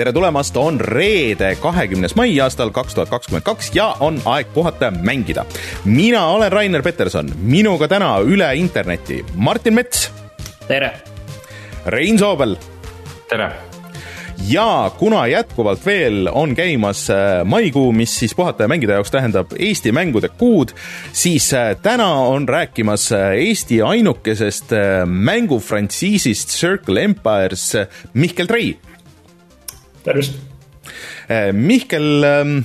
tere tulemast, on reede, kahekümnes mai aastal kaks tuhat kakskümmend kaks ja on aeg puhata ja mängida. mina olen Rainer Peterson, minuga täna üle interneti Martin Mets. tere. Rein Soobel. tere ja kuna jätkuvalt veel on käimas äh, maikuu, mis siis puhata ja mängida jaoks tähendab Eesti mängude kuud, siis äh, täna on rääkimas äh, Eesti ainukesest mängufrantsiisist Circle Empires Mihkel Trei. Tervist! Mihkel, ähm,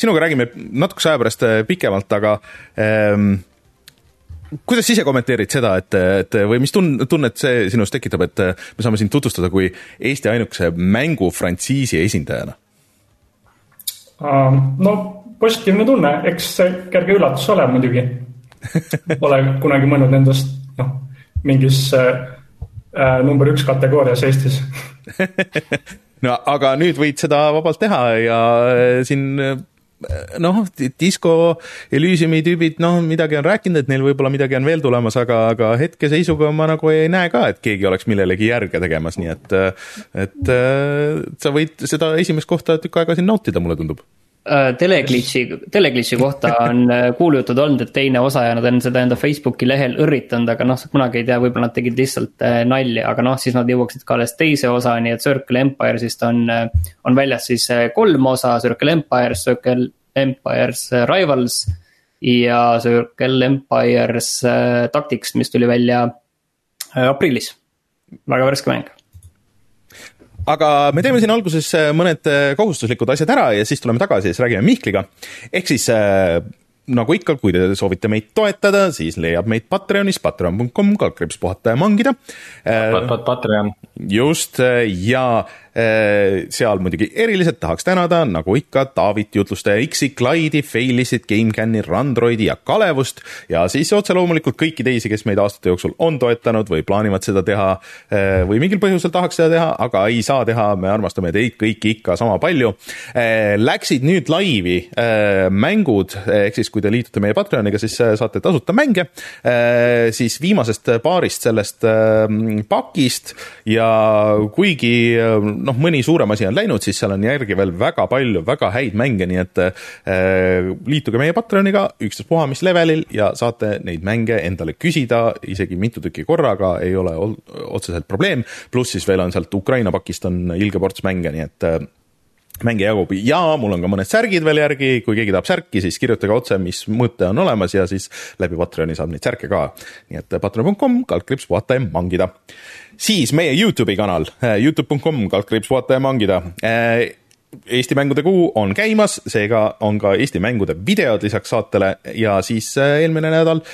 sinuga räägime natukese aja pärast pikemalt, aga ähm, kuidas ise kommenteerid seda, et, et või mis tun-, tunnet see sinus tekitab, et me saame sind tutvustada kui Eesti ainukese mängufrantsiisi esindajana? no positiivne tunne, eks see kerge üllatus ole muidugi. Pole kunagi mõelnud endast noh, mingis äh, number üks kategoorias Eestis no aga nüüd võid seda vabalt teha ja siin noh, Disco Elysiumi tüübid, noh, midagi on rääkinud, et neil võib-olla midagi on veel tulemas, aga, aga hetkeseisuga ma nagu ei näe ka, et keegi oleks millelegi järge tegemas, nii et, et sa võid seda esimest kohta tükk aega siin nautida, mulle tundub äh, Teleglitchi, Teleglitchi kohta on äh, kuulujutud olnud, et teine osa ja nad on seda enda Facebooki lehel õrritanud, aga noh, kunagi ei tea, võib-olla nad tegid lihtsalt äh, nalja, aga noh, siis nad jõuaksid ka alles teise osani, et Circle Empires'ist on, on väljas siis kolm osa, Circle Empires, Circle Empires Rivals ja Circle Empires Tactics, mis tuli välja aprillis, väga värske mäng aga me teeme siin alguses mõned kohustuslikud asjad ära ja siis tuleme tagasi ja siis räägime Mihkliga. ehk siis äh, nagu ikka, kui te soovite meid toetada, siis leiab meid Patreonis, patreon.com, kaldkriips puhata ja mangida. Pat, pat, Patreon. just ja Äh, seal muidugi eriliselt tahaks tänada, nagu ikka, Taavit, jutlustaja X-i, Clyde'i, Failis'it, GameCami, Randroidi ja Kalevust ja siis otse loomulikult kõiki teisi, kes meid aastate jooksul on toetanud või plaanivad seda teha äh, või mingil põhjusel tahaks seda teha, aga ei saa teha, me armastame teid kõiki ikka sama palju. Äh, läksid nüüd laivi mängud, ehk siis kui te liitute meie Patreoniga, siis saate tasuta mänge, siis viimasest paarist sellest pakist ja kuigi noh, mõni suurem asi on läinud, siis seal on järgi veel väga palju väga häid mänge, nii et äh, liituge meie Patreoniga ükstaspuha mis levelil ja saate neid mänge endale küsida isegi mitu tükki korraga, ei ole otseselt probleem. pluss siis veel on sealt Ukraina pakist on ilge ports mänge, nii et äh, mänge jagub ja mul on ka mõned särgid veel järgi, kui keegi tahab särki, siis kirjutage otse, mis mõte on olemas ja siis läbi Patreoni saab neid särke ka. nii et patreon.com, kaldkriips puhata ja mangida siis meie Youtube'i kanal, äh, Youtube.com, kaldkriips vaata ja mangida. Äh, Eesti mängude kuu on käimas, seega on ka Eesti mängude videod lisaks saatele ja siis äh, eelmine nädal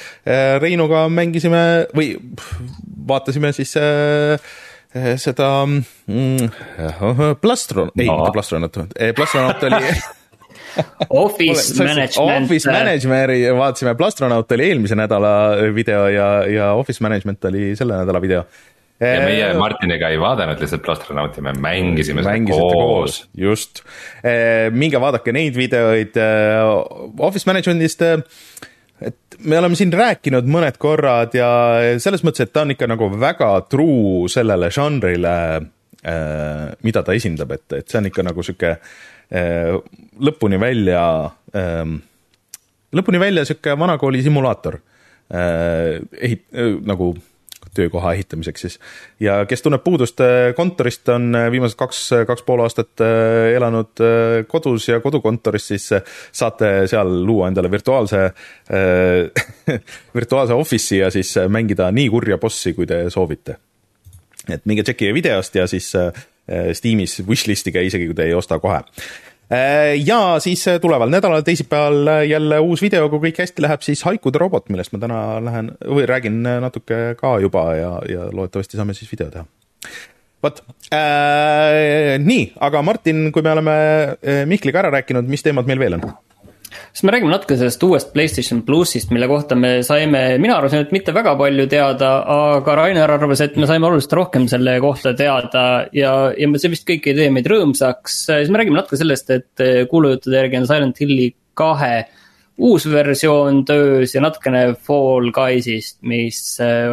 Reinuga mängisime või vaatasime siis seda mm, Plastron, ei no., mitte Plastronaut, Plastronaut oli Office Management. Office Management'i vaatasime, Plastronaut oli eelmise nädala video ja, ja Office Management oli selle nädala video ja meie Martiniga ei vaadanud lihtsalt Plastronauti, me mängisime seda koos. just, minge vaadake neid videoid Office Management'ist et me oleme siin rääkinud mõned korrad ja selles mõttes, et ta on ikka nagu väga true sellele žanrile, mida ta esindab, et, et see on ikka nagu sihuke lõpuni välja, lõpuni välja sihuke vanakooli simulaator. ehit-, nagu töökoha ehitamiseks siis. ja kes tunneb puudust äh, kontorist, on äh, viimased kaks, kaks pool aastat äh, elanud kodus ja kodukontoris, siis saate seal luua endale virtuaalse virtuaalse office'i ja siis mängida nii kurja bossi, kui te soovite. et minge tšekkige videost ja siis Steamis wishlist'ige, isegi kui te ei osta kohe ja siis äh, tuleval nädalal, teisipäeval äh, jälle uus video, kui kõik hästi läheb, siis Haikude robot, millest ma täna lähen või räägin natuke ka juba ja, ja loodetavasti saame siis video teha. vot äh,, nii, aga Martin, kui me oleme Mihkliga ära rääkinud, mis teemad meil veel on? Siis me räägime natuke sellest uuest Playstation plussist, mille kohta me saime, mina arvasin, et mitte väga palju teada, aga Rainer arvas, et me saime oluliselt rohkem selle kohta teada ja, ja see vist kõik ei tee meid rõõmsaks. siis me räägime natuke sellest, et kuulujuttude järgi on Silent Hilli kahe uus versioon töös ja natukene Fall Guys'ist, mis äh,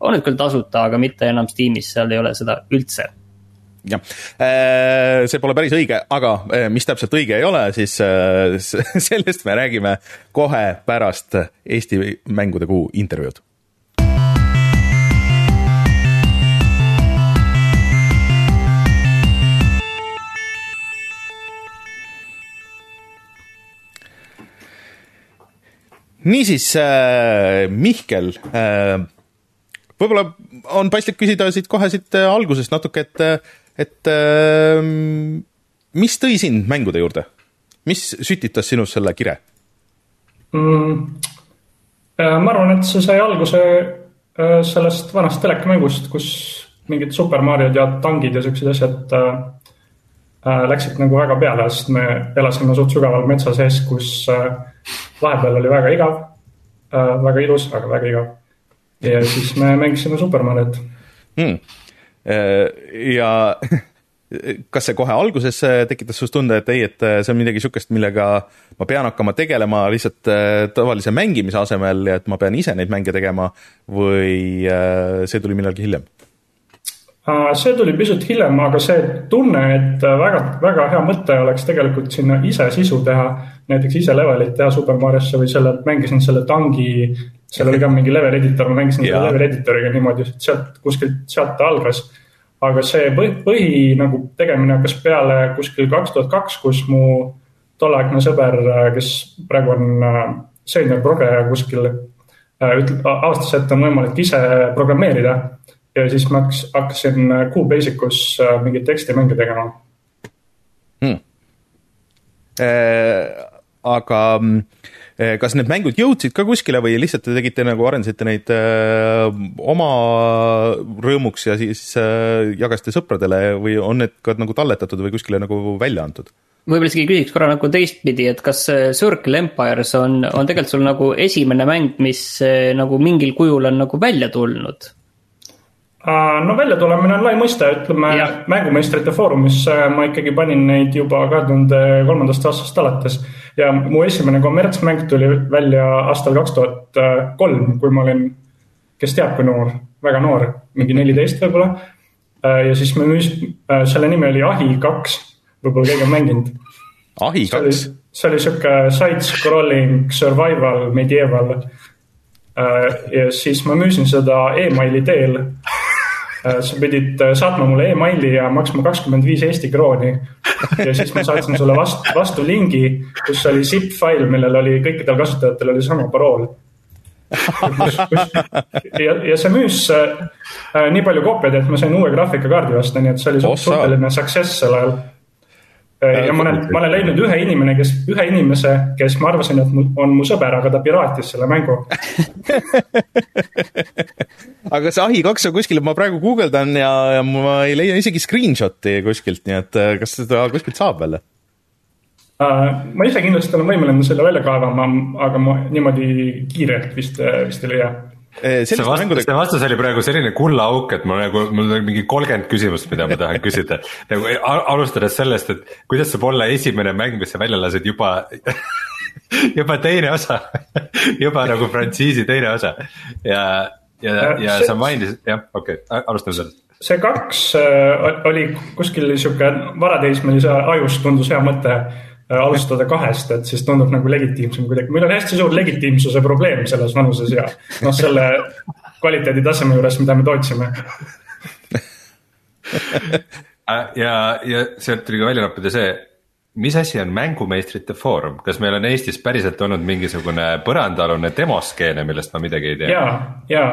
on nüüd küll tasuta, aga mitte enam Steamis, seal ei ole seda üldse jah, see pole päris õige, aga mis täpselt õige ei ole, siis sellest me räägime kohe pärast Eesti Mängude Kuu intervjuud. Niisiis äh,, Mihkel äh,, võib-olla on paslik küsida siit kohe siit äh, algusest natuke, et, et äh, mis tõi sind mängude juurde? mis sütitas sinus selle kire mm,? Äh, ma arvan, et see sai alguse äh, sellest vanast telekamängust, kus mingid Super Mariod ja tangid ja siuksed asjad äh, läksid nagu väga peale, sest me elasime suht sügaval metsa sees, kus äh, vahepeal oli väga igav äh,, väga ilus, aga väga igav. ja siis me mängisime Super Mariot hmm.. Ja kas see kohe alguses äh, tekitas sinust tunde, et ei, et äh, see on midagi niisugust, millega ma pean hakkama tegelema lihtsalt tavalise mängimise asemel ja et ma pean ise neid mänge tegema või see tuli millalgi hiljem? see tuli pisut hiljem, aga see tunne, et väga, väga hea mõte oleks tegelikult sinna ise sisu teha, näiteks ise levelit teha Super Mariosse või selle, mängisin selle tangi, seal oli ka mingi level editor, ma mängisin selle level editoriga niimoodi, sealt kuskilt, sealt ta algas. aga see põhi, põhi nagu tegemine hakkas peale kuskil kaks tuhat kaks, kus mu tolleaegne sõber, kes praegu on äh, seenior progeja kuskil, äh, ütleb, avastas, et on võimalik ise programmeerida. Ja siis ma hakkasin QBasicus äh, mingeid tekstimänge tegema. Hmm.. Äh, aga äh, kas need mängud jõudsid ka kuskile või lihtsalt te tegite nagu, arendasite neid äh, oma rõõmuks ja siis äh, jagasite sõpradele või on need ka nagu talletatud või kuskile nagu välja antud? võib-olla isegi küsiks korra nagu teistpidi, et kas Circle Empires on, on tegelikult sul nagu esimene mäng, mis nagu mingil kujul on nagu välja tulnud? No väljatulemine on lai mõiste, ütleme ja. mängumeistrite foorumis ma ikkagi panin neid juba kahe tuhande kolmandast aastast alates. ja mu esimene kommertsmäng tuli välja aastal kaks tuhat kolm, kui ma olin, kes teab, kui noor, väga noor, mingi neliteist võib-olla. ja siis me müüsime, selle nimi oli Ahi kaks, võib-olla keegi on mänginud. Ahi kaks? see oli sihuke side-scrolling survival medieval. ja siis ma müüsin seda emaili teel Äh, sa pidid äh, saatma mulle emaili ja maksma kakskümmend viis Eesti krooni. ja siis ma saatsin sulle vastu, vastu lingi, kus oli zip fail, millel oli kõikidel kasutajatel oli sama parool. ja, ja see müüs äh, nii palju koopiaid, et ma sain uue graafikakaardi osta, nii et see oli suhteline success sel ajal Äh, ja ma olen, ma olen leidnud ühe inimene, kes, ühe inimese, kes ma arvasin, et on mu sõber, aga ta piraatis selle mängu. Aga see Ahi kaks on kuskil, ma praegu guugeldan ja, ja ma ei leia isegi screenshot'i kuskilt, nii et äh, kas seda kuskilt saab veel? Äh, ma ise kindlasti olen võimeline selle välja kaevama, aga ma niimoodi kiirelt vist, vist ei leia see vastus mängudega..., see vastus oli praegu selline kullaauk, et mul nagu, mul on mingi kolmkümmend küsimust, mida ma tahan küsida. nagu alustades sellest, et kuidas saab olla esimene mäng, mis sa välja lased juba juba teine osa juba nagu frantsiisi teine osa. Ja, ja, ja see... sa mainisid, jah, okei okay,, alustame sellest see kaks äh, oli kuskil sihuke varateismelise ajus tundus hea mõte. Äh, alustada kahest, et siis tundub nagu legitiimsem kuidagi. meil on hästi suur legitiimsuse probleem selles vanuses ja noh, selle kvaliteeditaseme juures, mida me tootsime äh, ja, ja sealt tuli ka välja noppida see, mis asi on mängumeistrite foorum, kas meil on Eestis päriselt olnud mingisugune põrandaalune demoskeene, millest ma midagi ei tea? ja, ja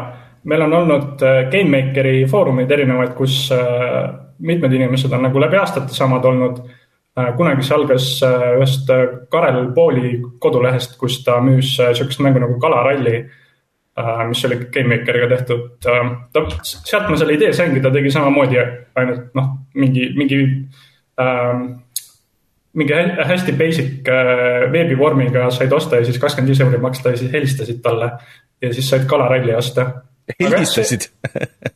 meil on olnud äh, GameMakeri foorumeid erinevaid, kus mitmed inimesed on nagu läbi aastate samad olnud Äh, kunagi see algas äh, ühest äh, Karel Pooli kodulehest, kus ta müüs sihukest mängu nagu Kalaralli, mis oli GameMakeriga tehtud. ta, sealt ma selle idee saingi, ta tegi samamoodi ainult noh, mingi, mingi ähm, mingi hästi basic veebivormiga said osta ja siis kakskümmend viis euri maksta ja siis helistasid talle ja siis said kalaralli osta. helistasid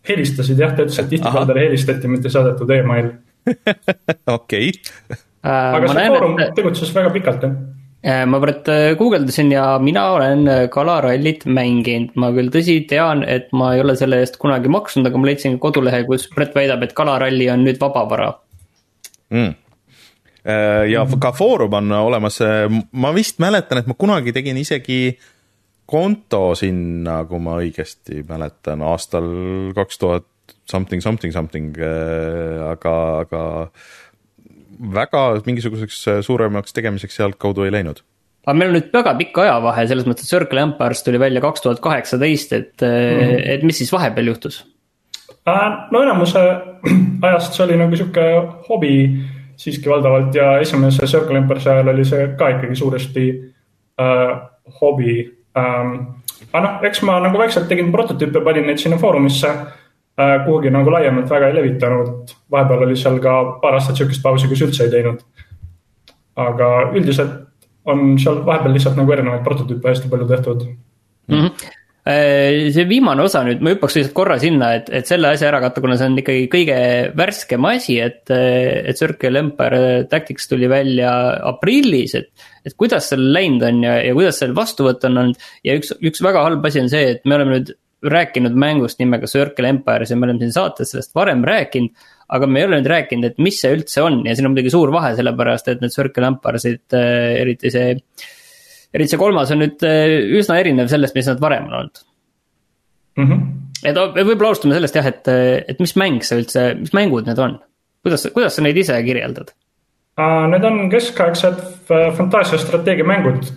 helistasid jah, ta ütles, et tihtipeale talle helistati, mitte saadetud email okei äh,. Aga see foorum et... tegutses väga pikalt jah. Äh, ma praegu guugeldasin ja mina olen kalarallit mänginud, ma küll tõsi tean, et ma ei ole selle eest kunagi maksnud, aga ma leidsin kodulehe, kus Brett väidab, et kalaralli on nüüd vabavara. Mm. Ja ka Foorum on olemas, ma vist mäletan, et ma kunagi tegin isegi konto sinna, kui ma õigesti mäletan, aastal kaks tuhat something, something, something, aga, aga väga mingisuguseks suuremaks tegemiseks sealtkaudu ei läinud aga meil on nüüd väga pikk ajavahe, selles mõttes, et Circle Empires tuli välja kaks tuhat kaheksateist, et mm, -hmm. et mis siis vahepeal juhtus? no enamuse ajast see oli nagu sihuke hobi siiski valdavalt ja esimese Circle Empire'i ajal oli see ka ikkagi suuresti äh, hobi ähm,. aga noh, eks ma nagu vaikselt tegin prototüüpe, panin neid sinna foorumisse äh,. Kuhugi nagu laiemalt väga ei levitanud, vahepeal oli seal ka paar aastat sihukest pausi, kus üldse ei teinud. aga üldiselt on seal vahepeal lihtsalt nagu erinevaid prototüüpe hästi palju tehtud mm. -hmm Äh, see viimane osa nüüd, ma hüppaks lihtsalt korra sinna, et, et selle asja ära katta, kuna see on ikkagi kõige värskem asi, et, et Circle Empire Tactics tuli välja aprillis, et. et kuidas seal läinud on ja, ja kuidas seal vastuvõtt on olnud ja üks, üks väga halb asi on see, et me oleme nüüd rääkinud mängust nimega Circle Empires ja me oleme siin saates sellest varem rääkinud. aga me ei ole nüüd rääkinud, et mis see üldse on ja siin on muidugi suur vahe, sellepärast et need Circle Empires'id, äh, eriti see eriti see kolmas on nüüd eh, üsna erinev sellest, mis nad varem on olnud mm. -hmm. et võib-olla alustame sellest jah, et, et mis mäng see üldse, mis mängud need on? kuidas, kuidas sa neid ise kirjeldad? Need on keskaegsed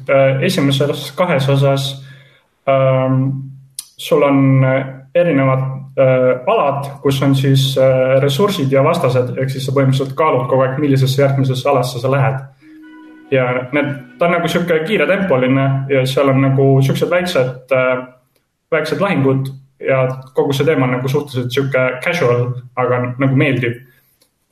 äh, esimeses kahes osas ähm, sul on erinevad äh, alad, kus on siis äh, ressursid ja vastased, ehk siis sa põhimõtteliselt kaalud kogu aeg, millisesse järgmisesse alasse sa lähed ja need, ta on nagu sihuke kiiretempoline ja seal on nagu siuksed väiksed äh,, väiksed lahingud ja kogu see teema on nagu suhteliselt sihuke casual, aga nagu meeldiv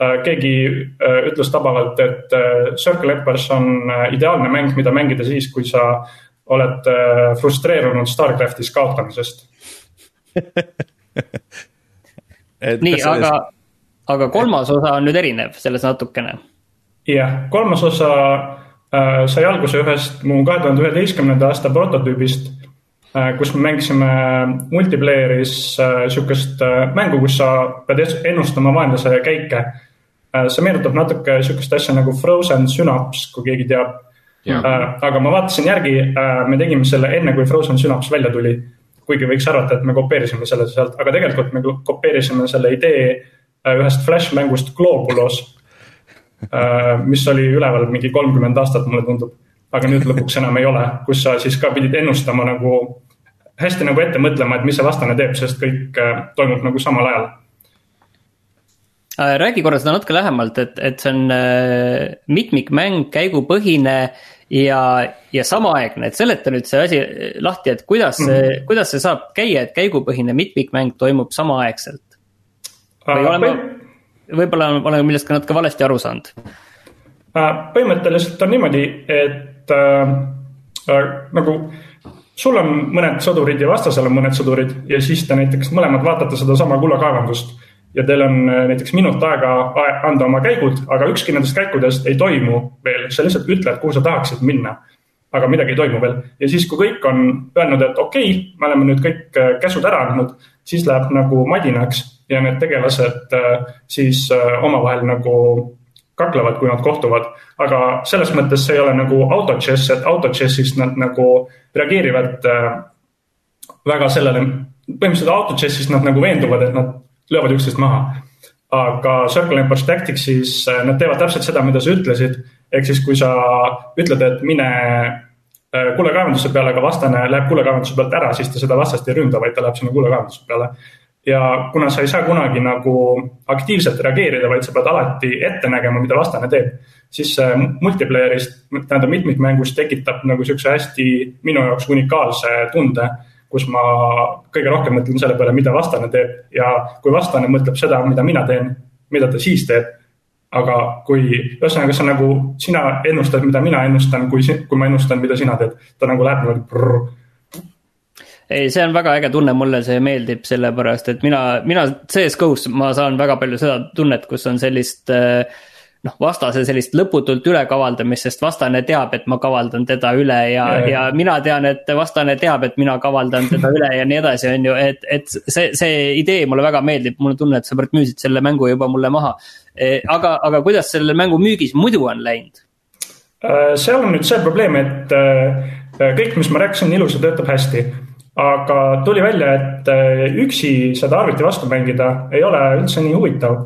äh,. keegi äh, ütles tabavalt, et äh, Circle Empires on äh, ideaalne mäng, mida mängida siis, kui sa oled äh, frustreerunud Starcraftis kaotamisest nii, aga, aga kolmas osa on nüüd erinev selles natukene. jah, kolmas osa Äh, sai alguse ühest mu kahe tuhande üheteistkümnenda aasta prototüübist, äh, kus me mängisime multiplayer'is äh, sihukest mängu, kus sa pead ennustama vaenlase käike. see meenutab natuke sihukest asja nagu Frozen Synaps, kui keegi teab. Aga ma vaatasin järgi, me tegime selle enne, kui Frozen Synaps välja tuli. kuigi võiks arvata, et me kopeerisime selle sealt, aga tegelikult me kopeerisime selle idee ühest Flash mängust Globulos Äh, mis oli üleval mingi kolmkümmend aastat, mulle tundub. aga nüüd lõpuks enam ei ole, kus sa siis ka pidid ennustama nagu, hästi nagu ette mõtlema, et mis see vastane teeb, sest kõik äh, toimub nagu samal ajal äh, räägi korra seda natuke lähemalt, et, et see on äh, mitmikmäng, käigupõhine ja, ja samaaegne, et seleta nüüd see asi lahti, et kuidas see mm, -hmm. kuidas see saab käia, et käigupõhine mitmikmäng toimub samaaegselt? või oleme, võib-olla olen millestki natuke valesti aru saanud. Äh, põhimõtteliselt on niimoodi, et äh, äh, nagu sul on mõned sõdurid ja vastasel on mõned sõdurid ja siis te näiteks mõlemad vaatate sedasama kullakaevandust ja teil on äh, näiteks minut aega anda oma käigud, aga ükski nendest käikudest ei toimu veel, sa lihtsalt ütled, kuhu sa tahaksid minna. aga midagi ei toimu veel ja siis, kui kõik on öelnud, et okei okay,, me oleme nüüd kõik käsud ära andnud, siis läheb nagu madinaks ja need tegelased äh, siis äh, omavahel nagu kaklevad, kui nad kohtuvad. aga selles mõttes see ei ole nagu autochess, et autochess'is nad nagu reageerivad äh, väga sellele, põhimõtteliselt autochess'is nad nagu veenduvad, et nad löövad üksteist maha. aga Circle Empires Tacticsis nad teevad täpselt seda, mida sa ütlesid. ehk siis, kui sa ütled, et mine kullekaevanduse peale, aga vastane läheb kullekaevanduse pealt ära, siis ta seda vastast ei ründa, vaid ta läheb sinna kullekaevanduse peale ja kuna sa ei saa kunagi nagu aktiivselt reageerida, vaid sa pead alati ette nägema, mida vastane teeb. siis see multiplayer'ist, tähendab mitmikmängust tekitab nagu siukse hästi minu jaoks unikaalse tunde. Kus ma kõige rohkem mõtlen selle peale, mida vastane teeb ja kui vastane mõtleb seda, mida mina teen, mida ta siis teeb. aga kui, ühesõnaga see on nagu sina ennustad, mida mina ennustan, kui, kui ma ennustan, mida sina teed. ta nagu läheb niimoodi ei, see on väga äge tunne, mulle see meeldib, sellepärast et mina, mina CS GO-s ma saan väga palju seda tunnet, kus on sellist äh, noh, vastase sellist lõputult ülekavaldamist, sest vastane teab, et ma kavaldan teda üle ja, ja, ja mina tean, et vastane teab, et mina kavaldan teda üle ja nii edasi, on ju, et, et see, see idee mulle väga meeldib, mul on tunne, et sõbrad müüsid selle mängu juba mulle maha. E, aga, aga kuidas selle mängu müügis muidu on läinud? Äh, seal on nüüd see probleem, et äh, kõik, mis ma rääkisin, ilusti töötab hästi aga tuli välja, et äh, üksi seda arvuti vastu mängida ei ole üldse nii huvitav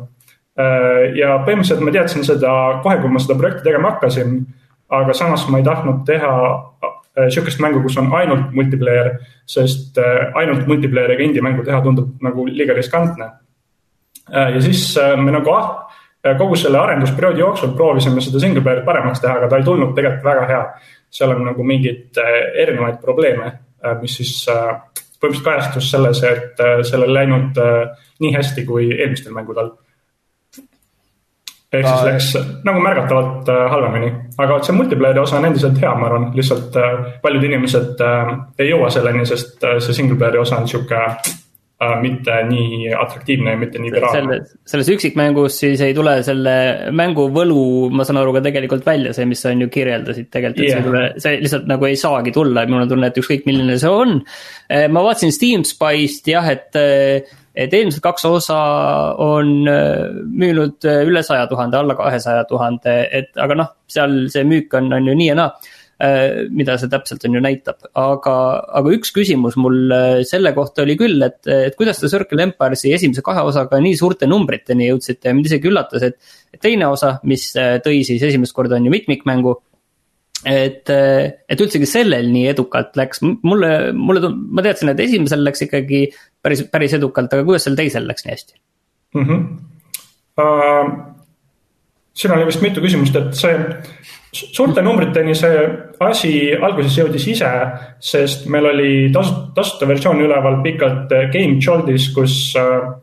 ja põhimõtteliselt ma teadsin seda kohe, kui ma seda projekti tegema hakkasin. aga samas ma ei tahtnud teha äh, sihukest mängu, kus on ainult multiplayer, sest äh, ainult multiplayer'iga indie-mängu teha tundub nagu liiga riskantne. ja siis me nagu ah, kogu selle arendusperioodi jooksul proovisime seda single player'it paremaks teha, aga ta ei tulnud tegelikult väga hea. seal on nagu mingeid erinevaid probleeme, mis siis põhimõtteliselt kajastus selles, et sellel läinud nii hästi kui eelmistel mängudel ehk siis läks nagu märgatavalt äh, halvemini, aga see multiplayer'i osa on endiselt hea, ma arvan, lihtsalt äh, paljud inimesed äh, ei jõua selleni, sest see single player'i osa on sihuke mitte nii atraktiivne ja mitte nii viraalne. selles üksikmängus siis ei tule selle mängu võlu, ma saan aru, ka tegelikult välja, see, mis sa on ju kirjeldasid tegelikult yeah., see ei tule, see lihtsalt nagu ei saagi tulla, mul on tunne, et ükskõik milline see on. ma vaatasin Steam Spy'st jah, et et eelmised kaks osa on äh, müünud äh, üle saja tuhande, alla kahesaja tuhande, et aga noh, seal see müük on, on ju nii ja naa äh, mida see täpselt on ju näitab, aga, aga üks küsimus mul selle kohta oli küll, et, et kuidas te Circle Empires'i esimese kahe osaga nii suurte numbriteni jõudsite ja mind isegi üllatas, et. teine osa, mis tõi siis esimest korda on ju mitmikmängu et, et üldsegi sellel nii edukalt läks, mulle, mulle, ma teadsin, et esimesel läks ikkagi päris, päris edukalt, aga kuidas sel teisel läks nii hästi mm? -hmm. Uh, siin oli vist mitu küsimust, et see suurte numbriteni see asi alguses jõudis ise, sest meil oli tasuta, tasuta versioon üleval pikalt Game Joltis, kus uh,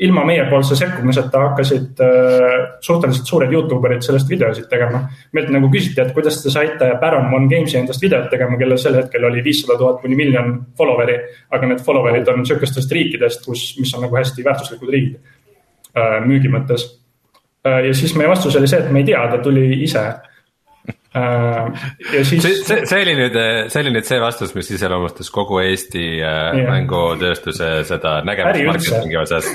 ilma meiepoolse sekkumiseta hakkasid äh, suhteliselt suured Youtube erid sellest videosid tegema. meilt nagu küsiti, et kuidas te saite Baron One Games'i endast videot tegema, kellel sel hetkel oli viissada tuhat kuni miljon follower'i. aga need follower'id on sihukestest riikidest, kus, mis on nagu hästi väärtuslikud riigid äh, müügi mõttes. ja siis meie vastus oli see, et me ei tea, ta tuli ise Äh, ja siis. see, see, see oli nüüd, see oli nüüd see vastus, mis iseloomustas kogu Eesti yeah. Äh, mängutööstuse seda nägemust marketingi osas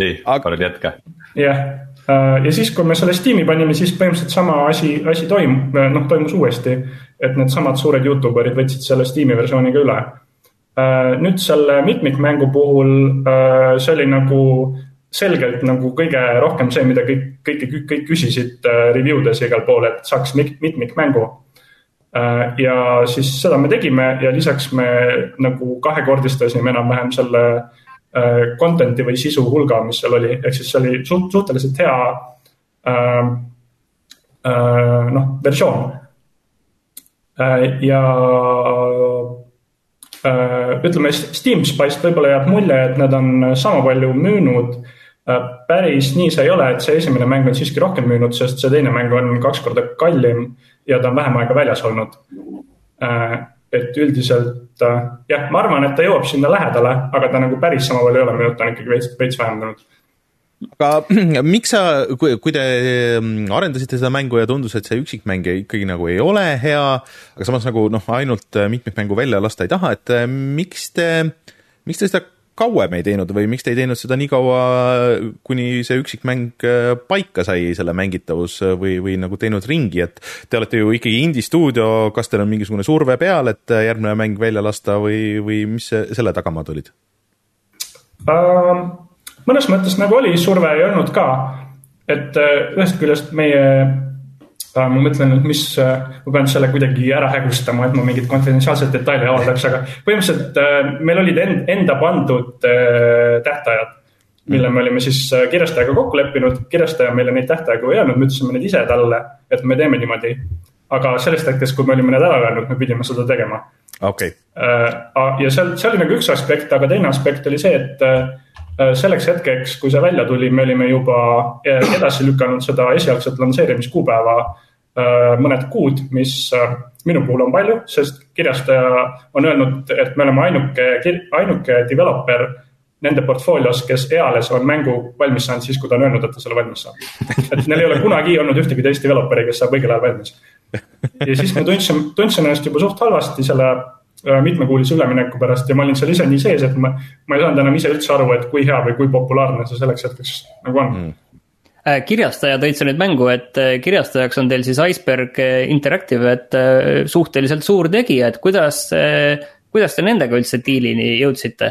nii, palun jätka. jah, äh, ja siis, kui me selle Steam'i panime, siis põhimõtteliselt sama asi, asi toim-, noh toimus uuesti. et needsamad suured Youtube erid võtsid selle Steam'i versiooniga üle. nüüd selle mitmikmängu puhul see oli nagu selgelt nagu kõige rohkem see, mida kõik, kõik, kõik, kõik küsisid äh, review des ja igal pool, et saaks mitmikmängu. Äh, ja siis seda me tegime ja lisaks me nagu kahekordistasime enam-vähem selle äh, content'i või sisu hulga, mis seal oli, ehk siis see oli suht, suhteliselt hea noh, versioon. ja ütleme, Steam Spy'st võib-olla jääb mulje, et nad on sama palju müünud Äh, päris nii see ei ole, et see esimene mäng on siiski rohkem müünud, sest see teine mäng on kaks korda kallim ja ta on vähem aega väljas olnud. Äh, et üldiselt äh, jah, ma arvan, et ta jõuab sinna lähedale, aga ta nagu päris sama palju ei ole müünud, ta on ikkagi veits, veits vähendanud aga miks sa, kui, te mm, arendasite seda mängu ja tundus, et see üksikmäng ikkagi nagu ei ole hea, aga samas nagu noh, ainult mitmikmängu välja lasta ei taha, et miks te, miks te seda kauem ei teinud või miks te ei teinud seda nii kaua, kuni see üksikmäng äh, paika sai, selle mängitavus äh, või, või nagu teinud ringi, et te olete ju ikkagi indie-stuudio, kas teil on mingisugune surve peal, et äh, järgmine mäng välja lasta või, või mis selle tagamaad olid uh,? Mõnes mõttes nagu oli, surve ei olnud ka, et ühest küljest meie ma mõtlen, et mis, äh, ma pean selle kuidagi ära hägustama, et ma mingeid konfidentsiaalseid detaile avaldaks, aga põhimõtteliselt äh, meil olid enda pandud äh, tähtajad. mille me olime siis kirjastajaga kokku leppinud, kirjastaja meile neid tähtaegu ei öelnud, me ütlesime need ise talle, et me teeme niimoodi. aga sellest hetkest, kui me olime need ära öelnud, me pidime seda tegema. okei okay.. ja seal, see oli nagu üks aspekt, aga teine aspekt oli see, et selleks hetkeks, kui see välja tuli, me olime juba edasi lükanud seda esialgset lansseerimiskuupäeva Äh, mõned kuud, mis äh, minu puhul on palju, sest kirjastaja on öelnud, et me oleme ainuke, ainuke developer nende portfoolios, kes eales on mängu valmis saanud siis, kui ta on öelnud, et ta selle valmis saab. et neil ei ole kunagi olnud ühtegi teist developer'i, kes saab õigel ajal valmis. ja siis ma tundsin, tundsin ennast juba suht halvasti selle äh, mitmekuulise ülemineku pärast ja ma olin seal ise nii sees, et ma, ma ei saanud enam ise üldse aru, et kui hea või kui populaarne see selleks hetkeks nagu on mm kirjastaja tõid sa nüüd mängu, et äh, kirjastajaks on teil siis Iceberg Interactive, et suhteliselt suur tegija, et kuidas, kuidas te nendega üldse diilini jõudsite?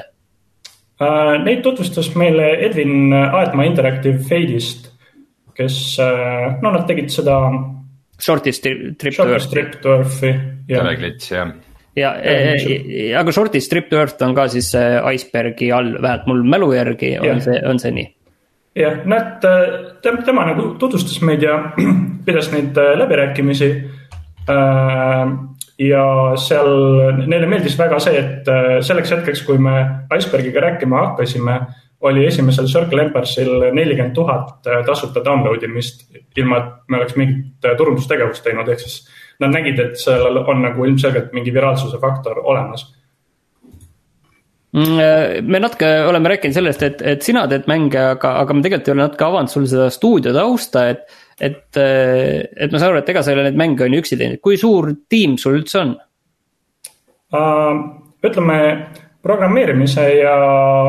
Äh, neid tutvustas meile Edwin Aetma Interactive Fade'ist, kes, äh, no nad tegid seda. Shortist Trip Earth. Trip to Earth'i. teleklits jah ja, ja, aga Shortist Trip to Earth on ka siis Icebergi all, vähemalt mul mälu järgi on ja. see, on see nii. jah, näed, tema nagu tutvustas meid ja pidas neid läbirääkimisi äh, ja seal neile meeldis väga see, et selleks hetkeks, kui me Icebergiga rääkima hakkasime, oli esimesel Circle Empressil nelikümmend tuhat tasuta download imist, ilma et me oleks mingit turundustegevust teinud, ehk siis nad nägid, et sellel on nagu ilmselgelt mingi viraalsuse faktor olemas. Mm, me natuke oleme rääkinud sellest, et, et sina teed mänge, aga, aga me tegelikult ei ole natuke avanud sul seda stuudio tausta, et et, äh, et ma saan aru, et ega sa ei ole neid mänge on ju üksi teinud, kui suur tiim sul üldse on? Uh,? ütleme programmeerimise ja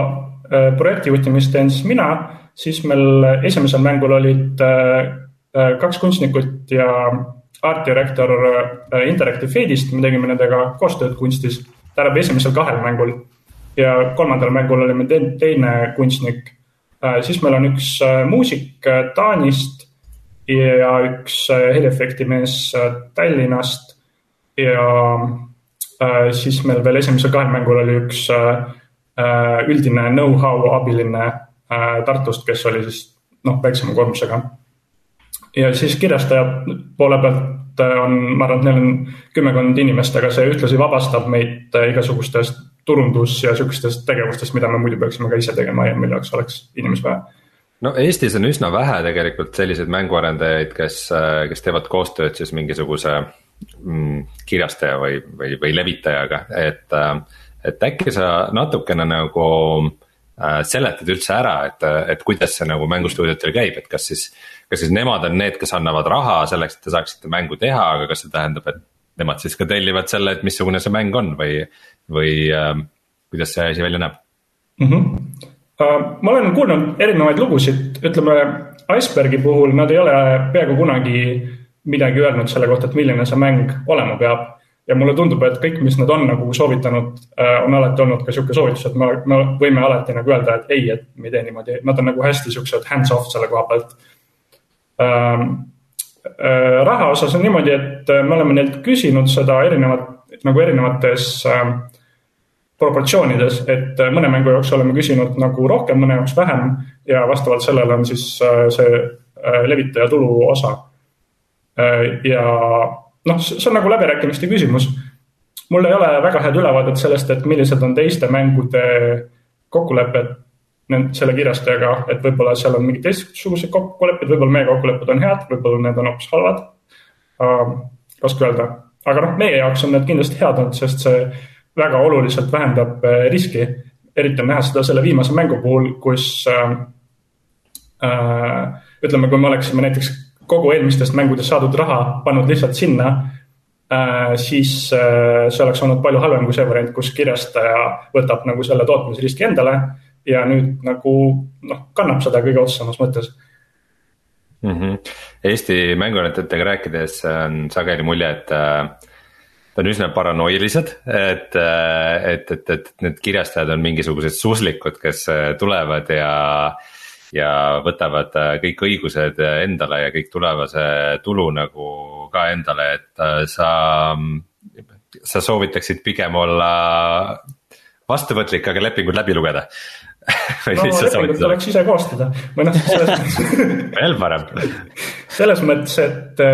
uh, projektijuhtimist teen siis mina, siis meil esimesel mängul olid uh, kaks kunstnikut ja art director uh, Interactive Fade'ist, me tegime nendega koostööd kunstis, tähendab esimesel kahel mängul ja kolmandal mängul oli meil teine kunstnik. siis meil on üks muusik Taanist ja üks äh, heliefekti mees äh, Tallinnast. ja äh, siis meil veel esimesel kahel mängul oli üks üldine know-how abiline Tartust, kes oli siis noh, väiksema koormusega. Ja siis kirjastaja poole pealt on, ma arvan, et neil on kümmekond inimest, aga see ühtlasi vabastab meid igasugustest turundus ja sihukestest tegevustest, mida me muidu peaksime ka ise tegema ja mille jaoks oleks inimesi vaja no Eestis on üsna vähe tegelikult selliseid mänguarendajaid, kes, kes teevad koostööd siis mingisuguse mm, kirjastaja või, või, või levitajaga, et. et äkki sa natukene nagu äh, seletad üldse ära, et, et kuidas see nagu mängustuudiotel käib, et kas siis. Kas siis nemad on need, kes annavad raha selleks, et te saaksite mängu teha, aga kas see tähendab, et nemad siis ka tellivad selle, et missugune see mäng on või, või äh, kuidas see asi välja näeb mm? -hmm ma olen kuulnud erinevaid lugusid, ütleme Icebergi puhul nad ei ole peaaegu kunagi midagi öelnud selle kohta, et milline see mäng olema peab. ja mulle tundub, et kõik, mis nad on nagu soovitanud, äh, on alati olnud ka sihuke soovitus, et me, me võime alati nagu öelda, et ei, et me ei tee niimoodi, nad on nagu hästi siuksed hands off selle koha pealt ähm,. Raha osas on niimoodi, et me oleme neilt küsinud seda erinevat, nagu erinevates äh, proportsioonides, et äh, mõne mängu jaoks oleme küsinud nagu rohkem, mõne jaoks vähem ja vastavalt sellele on siis äh, see äh, levitaja tulu osa. ja noh, see on nagu läbirääkimiste küsimus. mul ei ole väga head ülevaadet sellest, et millised on teiste mängude kokkulepped selle kirjastajaga, et võib-olla seal on mingid teistsugused kokkulepped, võib-olla meie kokkulepped on head, võib-olla need on hoopis halvad. raske öelda, aga noh, meie jaoks on need kindlasti head olnud, sest see väga oluliselt vähendab äh, riski. eriti on näha seda selle viimase mängu puhul, kus äh, äh, ütleme, kui me oleksime näiteks kogu eelmistest mängudest saadud raha pannud lihtsalt sinna äh,, siis äh, see oleks olnud palju halvem kui see variant, kus kirjastaja võtab nagu selle tootmisriski endale ja nüüd nagu noh, kannab seda kõige otsesemas mõttes mm. -hmm. Eesti mänguarendajatega rääkides on sageli mulje, et äh, on üsna paranoilised, et, et, et, et need kirjastajad on mingisugused suslikud, kes tulevad ja. ja võtavad kõik õigused endale ja kõik tulevase tulu nagu ka endale, et sa. sa soovitaksid pigem olla vastuvõtlik, aga lepingud läbi lugeda no lepingut tuleks ise koostada või noh, selles mõttes veel parem selles mõttes, et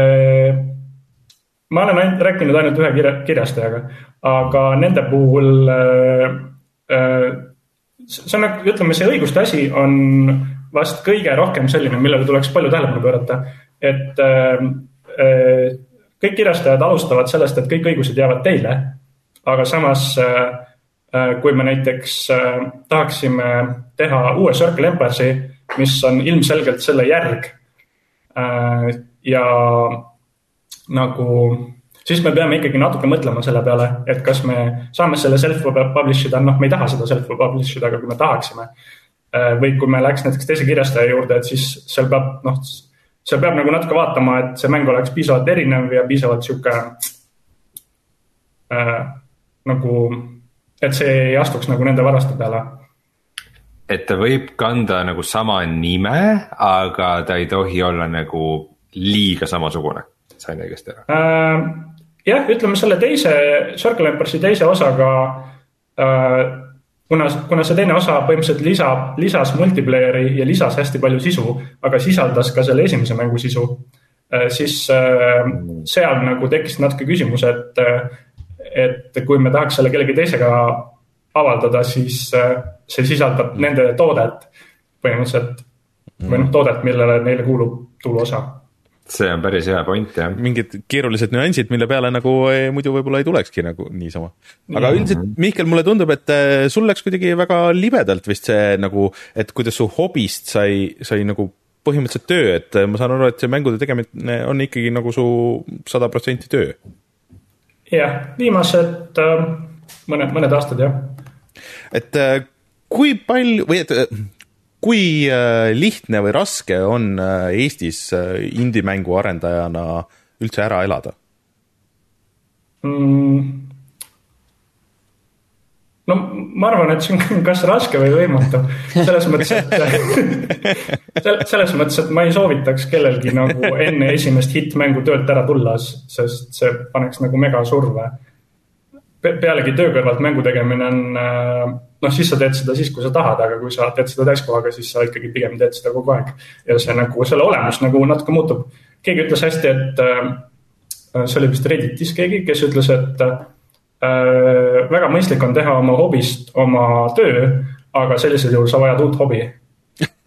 ma olen ainult rääkinud ainult ühe kirja, kirjastajaga, aga nende puhul äh, äh, see on nagu, ütleme, see õiguste asi on vast kõige rohkem selline, millele tuleks palju tähelepanu pöörata. et äh, äh, kõik kirjastajad alustavad sellest, et kõik õigused jäävad teile. aga samas äh, kui me näiteks tahaksime teha uue Circle Empire'i, mis on ilmselgelt selle järg. ja nagu siis me peame ikkagi natuke mõtlema selle peale, et kas me saame selle self-publish ida, noh, me ei taha seda self-publish ida, aga kui me tahaksime. Äh, või kui me läheks näiteks teise kirjastaja juurde, et siis seal peab, noh, seal peab nagu natuke vaatama, et see mäng oleks piisavalt erinev ja piisavalt sihuke äh, nagu, et see ei astuks nagu nende varaste peale et ta võib kanda nagu sama nime, aga ta ei tohi olla nagu liiga samasugune, sain õigesti aru äh,? jah, ütleme selle teise, Circle Empire'i teise osaga äh,. kuna, kuna see teine osa põhimõtteliselt lisab, lisas multiplayer'i ja lisas hästi palju sisu, aga sisaldas ka selle esimese mängu sisu äh,. siis äh, seal nagu tekkis natuke küsimus, et, et kui me tahaks selle kellegi teisega avaldada, siis äh, see sisaldab nende toodet põhimõtteliselt või noh, toodet, millele neile kuulub tuluosa see on päris hea point jah. mingid keerulised nüansid, mille peale nagu eh, muidu võib-olla ei tulekski nagu niisama. aga mm -hmm. üldiselt, Mihkel, mulle tundub, et eh, sul läks kuidagi väga libedalt vist see nagu, et kuidas su hobist sai, sai nagu põhimõtteliselt töö, et eh, ma saan aru, et see mängude tegemine on ikkagi nagu su sada protsenti töö. Jah, viimased mõned, mõned aastad jah. et kui palju või et kui äh, lihtne või raske on äh, Eestis äh, indie-mängu arendajana üldse ära elada mm.? No ma arvan, et see on kas raske või võimatu, selles mõttes, et selles mõttes, et ma ei soovitaks kellelgi nagu enne esimest hitt-mängu töölt ära tulla, sest see paneks nagu megasurve. pealegi töö kõrvalt mängu tegemine on noh, siis sa teed seda siis, kui sa tahad, aga kui sa teed seda täiskohaga, siis sa ikkagi pigem teed seda kogu aeg. ja see nagu, selle olemus nagu natuke muutub. keegi ütles hästi, et äh, see oli vist Redditis keegi, kes ütles, et äh, väga mõistlik on teha oma hobist oma töö, aga sellisel juhul sa vajad uut hobi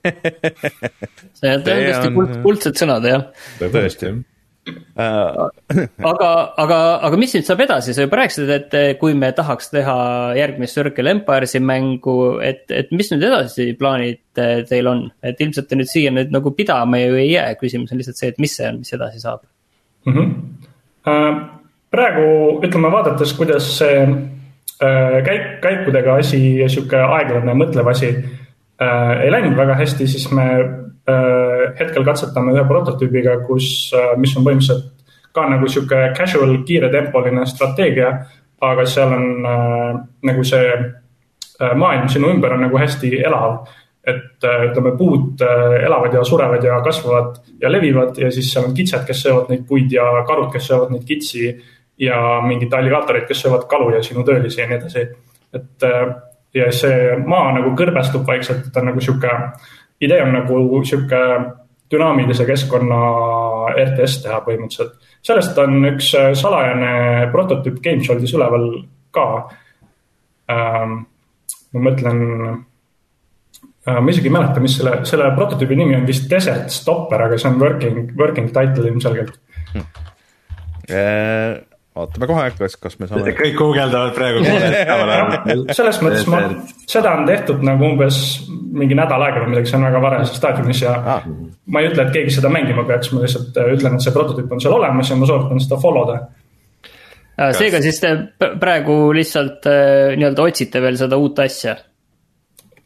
see on tõesti kuldsed sõnad jah. tõesti jah Äh. aga, aga, aga mis nüüd saab edasi, sa juba rääkisid, et kui me tahaks teha järgmist Circle Empires'i mängu, et, et mis nüüd edasi plaanid teil on, et ilmselt te nüüd siia nüüd nagu pidama ju ei jää, küsimus on lihtsalt see, et mis see on, mis edasi saab mm? -hmm. Praegu ütleme, vaadates, kuidas see äh, käik, käikudega asi sihuke aeglane mõtlev asi ei läinud väga hästi, siis me Äh, hetkel katsetame ühe prototüübiga, kus, äh, mis on põhimõtteliselt ka nagu sihuke casual, kiiretempoline strateegia. aga seal on äh, nagu see maailm sinu ümber on nagu hästi elav. et ütleme, puud elavad ja surevad ja kasvavad ja levivad ja siis seal on kitsed, kes söövad neid puid ja karud, kes söövad neid kitsi. Ja mingid alligaatorid, kes söövad kalu ja sinu töölisi ja nii edasi. et ja see maa nagu kõrbestub vaikselt, ta on nagu sihuke idee on nagu sihuke dünaamilise keskkonna RTS teha põhimõtteliselt. sellest on üks äh, salajane prototüüp GameSholdis üleval ka ähm,. ma mõtlen äh,, ma isegi ei mäleta, mis selle, selle prototüübi nimi on vist Desert Stopper, aga see on working, working title ilmselgelt hm vaatame kohe, kas, kas me saame. kõik guugeldavad praegu selles mõttes ma, seda on tehtud nagu umbes mingi nädal aega või midagi, see on väga varajases staadiumis ja ah. ma ei ütle, et keegi seda mängima peaks, ma lihtsalt äh, ütlen, et see prototüüp on seal olemas ja ma soovitan seda follow da. seega siis te praegu lihtsalt äh, nii-öelda otsite veel seda uut asja?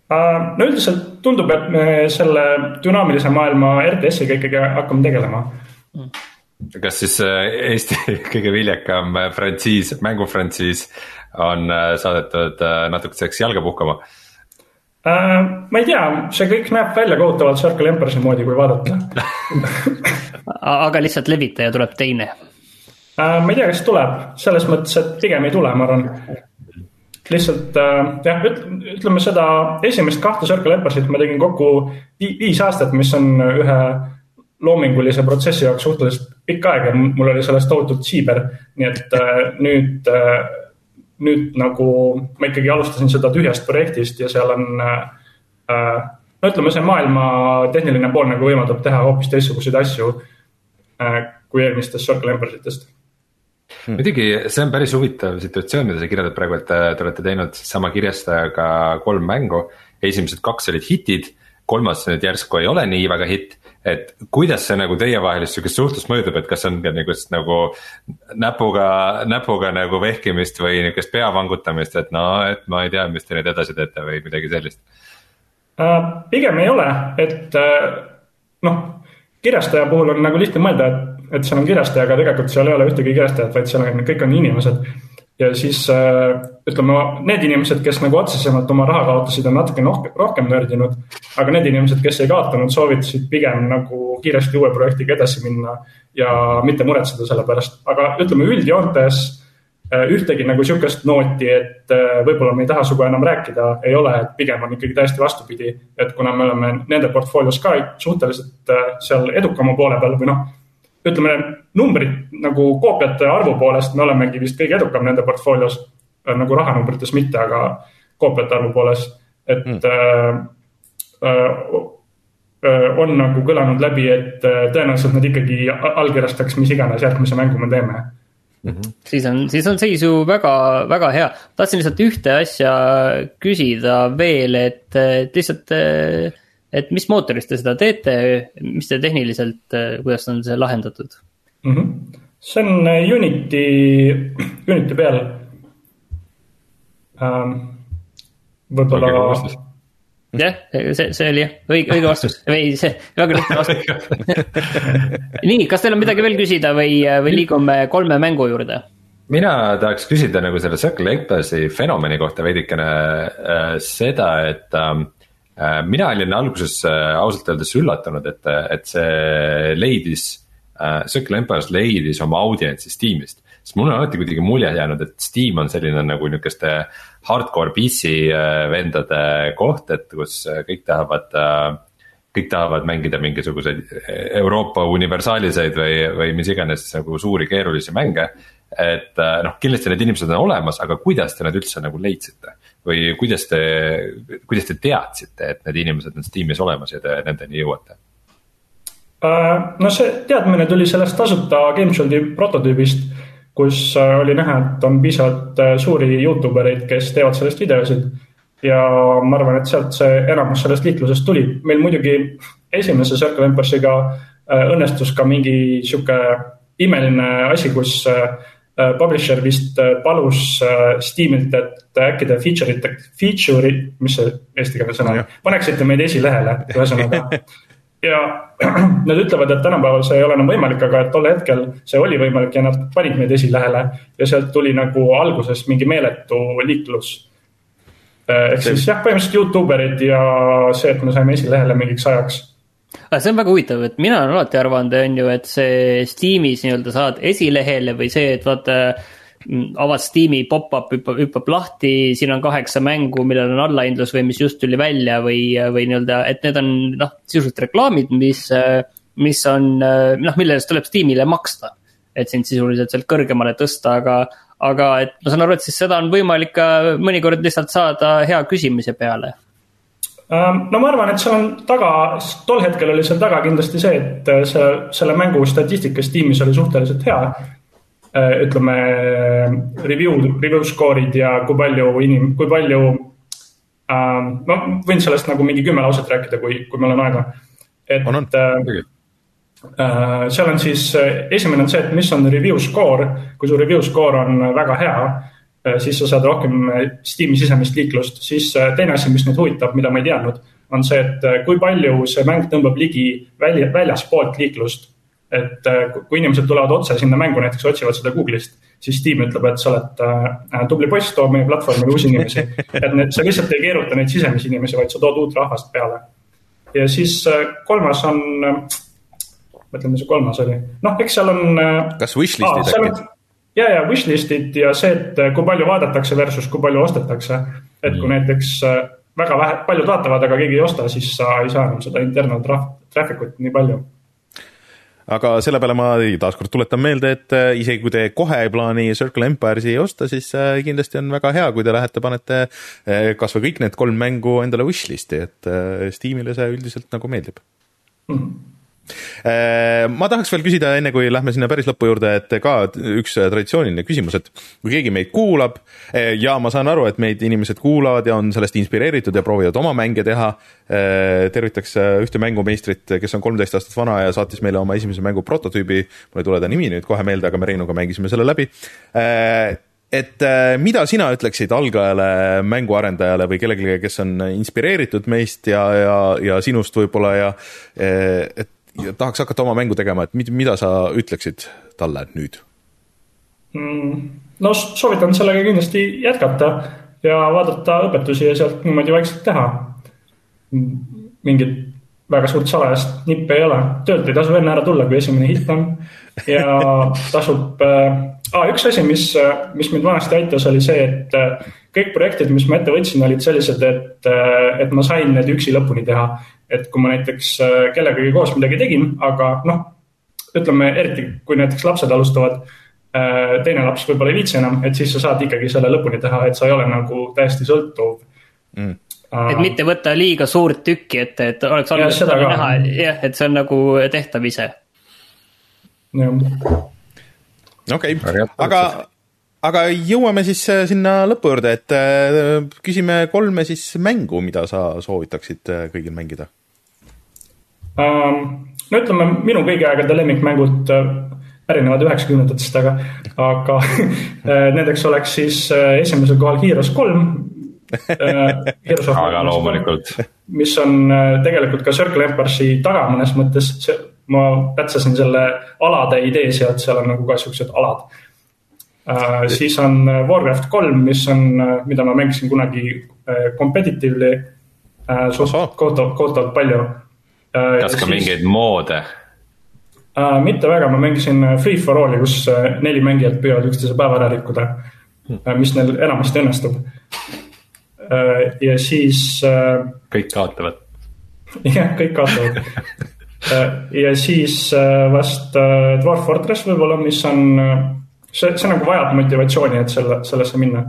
Äh, no üldiselt tundub, et me selle dünaamilise maailma RTS-iga ikkagi hakkame tegelema mm kas siis äh, Eesti kõige viljakam äh, frantsiis, mängufrantsiis on äh, saadetud natukeseks jalga puhkama? ma ei tea, see kõik näeb välja kohutavalt Circle Empire'i moodi, kui vaadata aga lihtsalt levitaja tuleb teine? ma ei tea, kas tuleb, selles mõttes, et pigem ei tule, ma arvan. lihtsalt jah, ütleme seda esimest kahte Circle Empire'it ma tegin kokku viis aastat, mis on ühe loomingulise protsessi jaoks suhteliselt pikk aeg ja mul oli sellest tohutult siiber. nii et äh, nüüd äh,, nüüd nagu ma ikkagi alustasin seda tühjast projektist ja seal on äh,. no ütleme, see maailma tehniline pool nagu võimaldab teha hoopis teistsuguseid asju kui eelmistest Circle Empire'itest hmm.. muidugi see on päris huvitav situatsioon, mida sa kirjeldad praegu, et te olete teinud sama kirjastajaga kolm mängu. esimesed kaks olid hitid, kolmas nüüd järsku ei ole nii väga hitt. Et kuidas see nagu teievahelist sihukest suhtlust mõjutab, et kas on ka niisugust nagu näpuga, näpuga nagu vehkimist või niisugust pea vangutamist, et no, et ma ei tea, mis te nüüd edasi teete või midagi sellist uh,? pigem ei ole, et uh, noh, kirjastaja puhul on nagu lihtne mõelda, et et seal on kirjastaja, aga tegelikult seal ei ole ühtegi kirjastajat, vaid seal on, kõik on inimesed. Ja siis äh, ütleme, need inimesed, kes nagu otsesemalt oma raha kaotasid, on natuke rohkem, rohkem nördinud. aga need inimesed, kes ei kaotanud, soovitasid pigem nagu kiiresti uue projektiga edasi minna ja mitte muretseda selle pärast, aga ütleme üldjoontes äh, ühtegi nagu sihukest nooti, et äh, võib-olla me ei taha sinuga enam rääkida, ei ole, et pigem on ikkagi täiesti vastupidi. et kuna me oleme nende portfoolios ka suhteliselt seal edukama poole peal või noh ütleme, numbrid nagu koopiate arvu poolest me olemegi vist kõige edukam nende portfoolios, äh, nagu rahanumbrites mitte, aga koopiate arvu poolest, et mm. äh, äh, on nagu kõlanud läbi, et äh, tõenäoliselt nad ikkagi allkirjastaks mis iganes järgmise mängu me teeme Mm -hmm. siis on, siis on seis ju väga, väga hea. tahtsin lihtsalt ühte asja küsida veel, et, et lihtsalt et mis mootorist te seda teete, mis te tehniliselt, kuidas on see lahendatud mm? -hmm. see on äh, Unity, Unity peal ähm,. võib-olla. jah, see, see oli jah, õige, õige vastus või see, väga lihtne vastus nii, kas teil on midagi veel küsida või, või liigume kolme mängu juurde? mina tahaks küsida nagu selle Circle Empassi fenomeni kohta veidikene äh, seda, et ähm, Äh, mina olin alguses äh, ausalt öeldes üllatunud, et, et see leidis, äh, Circle Empires leidis oma audientsi Steamist. sest mul on alati kuidagi mulje jäänud, et Steam on selline nagu nihukeste hardcore PC vendade koht, et kus kõik tahavad kõik tahavad mängida mingisuguseid Euroopa universaaliseid või, või mis iganes nagu suuri keerulisi mänge. et noh, kindlasti need inimesed on olemas, aga kuidas te need üldse nagu leidsite? Või kuidas te, kuidas te teadsite, et need inimesed on Steamis olemas ja te nendeni jõuate? Äh, no see teadmine tuli sellest tasuta GameShield'i prototüübist, kus äh, oli näha, et on piisavalt äh, suuri Youtube ereid, kes teevad sellest videosid. ja ma arvan, et sealt see enamus sellest liiklusest tuli, meil muidugi esimese Circle Embassiga õnnestus ka mingi sihuke imeline asi, kus Äh, publisher vist äh, palus äh, Steamilt, et äkki te feature ite, feature'i, mis see eestikeelne sõna on, paneksite meid esilehele, ühesõnaga. ja nad ütlevad, et tänapäeval see ei ole enam võimalik, aga et tol hetkel see oli võimalik ja nad panid meid esilehele ja sealt tuli nagu alguses mingi meeletu liiklus. ehk siis jah, põhimõtteliselt Youtube erid ja see, et me saime esilehele mingiks ajaks aga see on väga huvitav, et mina olen alati arvanud, on ju, et see Steamis nii-öelda saad esilehele või see, et vaata. Mm, avad Steam'i pop-up hüppab, hüppab lahti, siin on kaheksa mängu, millel on allahindlus või mis just tuli välja või, või nii-öelda, et need on noh, sisuliselt reklaamid, mis, mis on noh, mille eest tuleb Steam'ile maksta. et sind sisuliselt sealt kõrgemale tõsta, aga, aga et ma saan aru, et siis seda on võimalik ka mõnikord lihtsalt saada hea küsimise peale no ma arvan, et seal on taga, tol hetkel oli seal taga kindlasti see, et äh, see, selle mängu statistikas tiimis oli suhteliselt hea. Äh, ütleme review, review score'id ja kui palju inim-, kui palju äh,. ma võin sellest nagu mingi kümme lauset rääkida, kui, kui meil on aega. et on, on. Äh, äh, seal on siis, esimene on see, et mis on review score, kui su review score on väga hea siis sa saad rohkem äh, Steam'i sisemist liiklust, siis äh, teine asi, mis mind huvitab, mida ma ei teadnud, on see, et kui palju see mäng tõmbab ligi välja, väljaspoolt liiklust. et kui inimesed tulevad otse sinna mängu, näiteks otsivad seda Google'ist, siis Steam ütleb, et sa oled äh, tubli poiss, too meie platvormile uusi inimesi. et need, sa lihtsalt ei keeruta neid sisemisi inimesi, vaid sa tood uut rahvast peale. ja siis äh, kolmas on äh,, mõtlen, mis see kolmas oli, noh, eks seal on äh,. kas wishlist'id äkki? Ja, ja wishlist'id ja see, et äh, kui palju vaadatakse versus kui palju ostetakse. et kui mm. näiteks äh, väga vähe, paljud vaatavad, aga keegi ei osta, siis sa ei saa enam seda internal traffic ut nii palju aga selle peale ma taaskord tuletan meelde, et äh, isegi kui te kohe ei plaani Circle Empires'i osta, siis kindlasti on väga hea, kui te lähete, panete kasvõi kõik need kolm mängu endale wishlist'i, et Steamile see üldiselt nagu meeldib mm. -hmm ma tahaks veel küsida, enne kui lähme sinna päris lõpu juurde, et ka üks traditsiooniline küsimus, et kui keegi meid kuulab ja ma saan aru, et meid inimesed kuulavad ja on sellest inspireeritud ja proovivad oma mänge teha. tervitaks ühte mängumeistrit, kes on kolmteist aastat vana ja saatis meile oma esimese mängu prototüübi. mul ei tule ta nimi nüüd kohe meelde, aga me Reinuga mängisime selle läbi et äh, mida sina ütleksid algajale mänguarendajale või kellelegi, kes on inspireeritud meist ja, ja, ja sinust võib-olla ja et ja tahaks hakata oma mängu tegema, et mida sa ütleksid talle nüüd mm,? no soovitan sellega kindlasti jätkata ja vaadata õpetusi ja sealt niimoodi vaikselt teha. mingit väga suurt salajast nippi ei ole, töölt ei tasu enne ära tulla, kui esimene hitt on ja tasub äh, ah,. üks asi, mis, mis mind vanasti aitas, oli see, et äh, kõik projektid, mis ma ette võtsin, olid sellised, et, äh, et ma sain need üksi lõpuni teha. et kui ma näiteks äh, kellegagi koos midagi tegin, aga noh, ütleme eriti, kui näiteks lapsed alustavad teine laps võib-olla ei viitsi enam, et siis sa saad ikkagi selle lõpuni teha, et sa ei ole nagu täiesti sõltuv mm. et mitte võtta liiga suurt tükki ette, et oleks alguses näha, jah, et see on nagu tehtav ise. jah okei okay., aga, aga jõuame siis äh, sinna lõpu juurde, et äh, küsime kolme siis mängu, mida sa soovitaksid äh, kõigil mängida um,? no ütleme, minu kõigi aegade lemmikmängud pärinevad üheksakümnendatest, aga, aga nendeks oleks siis esimesel kohal Heroes kolm aga loomulikult. mis on tegelikult ka Circle Empire'i taga mõnes mõttes, ma pätsasin selle alade idee sealt, seal on nagu ka siuksed alad uh,. siis on äh, Warcraft kolm, mis on, äh, mida ma mängisin kunagi uh, competitively uh, suht kohutavalt, kohutavalt palju uh,. kas ka siis, mingeid moode? Uh, mitte väga, ma mängisin Free for All'i, kus uh, neli mängijat püüavad üksteise päeva ära rikkuda hmm., mis neil enamasti õnnestub ja siis kõik kaotavad. jah, kõik kaotavad Äh, ja siis äh, vast äh, Dwarf Fortress võib-olla, mis on, see, see nagu vajab motivatsiooni, et selle, sellesse minna.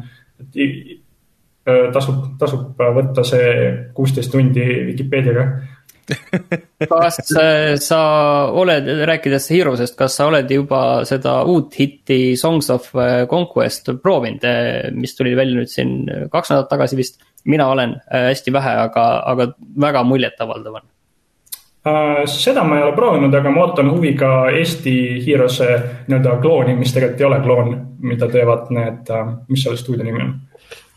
tasub, tasub võtta see kuusteist tundi Vikipeediaga kas sa oled, rääkides Heroes'est, kas sa oled juba seda uut hitti Songs of Conquest proovinud, mis tuli välja nüüd siin kaks nädalat tagasi vist? mina olen hästi vähe, aga, aga väga muljetavaldav on Äh, seda ma ei ole proovinud, aga ma ootan huviga Eesti Heroes'e nii-öelda klooni, mis tegelikult ei ole kloon, mida teevad need, äh, mis selle stuudio nimi on?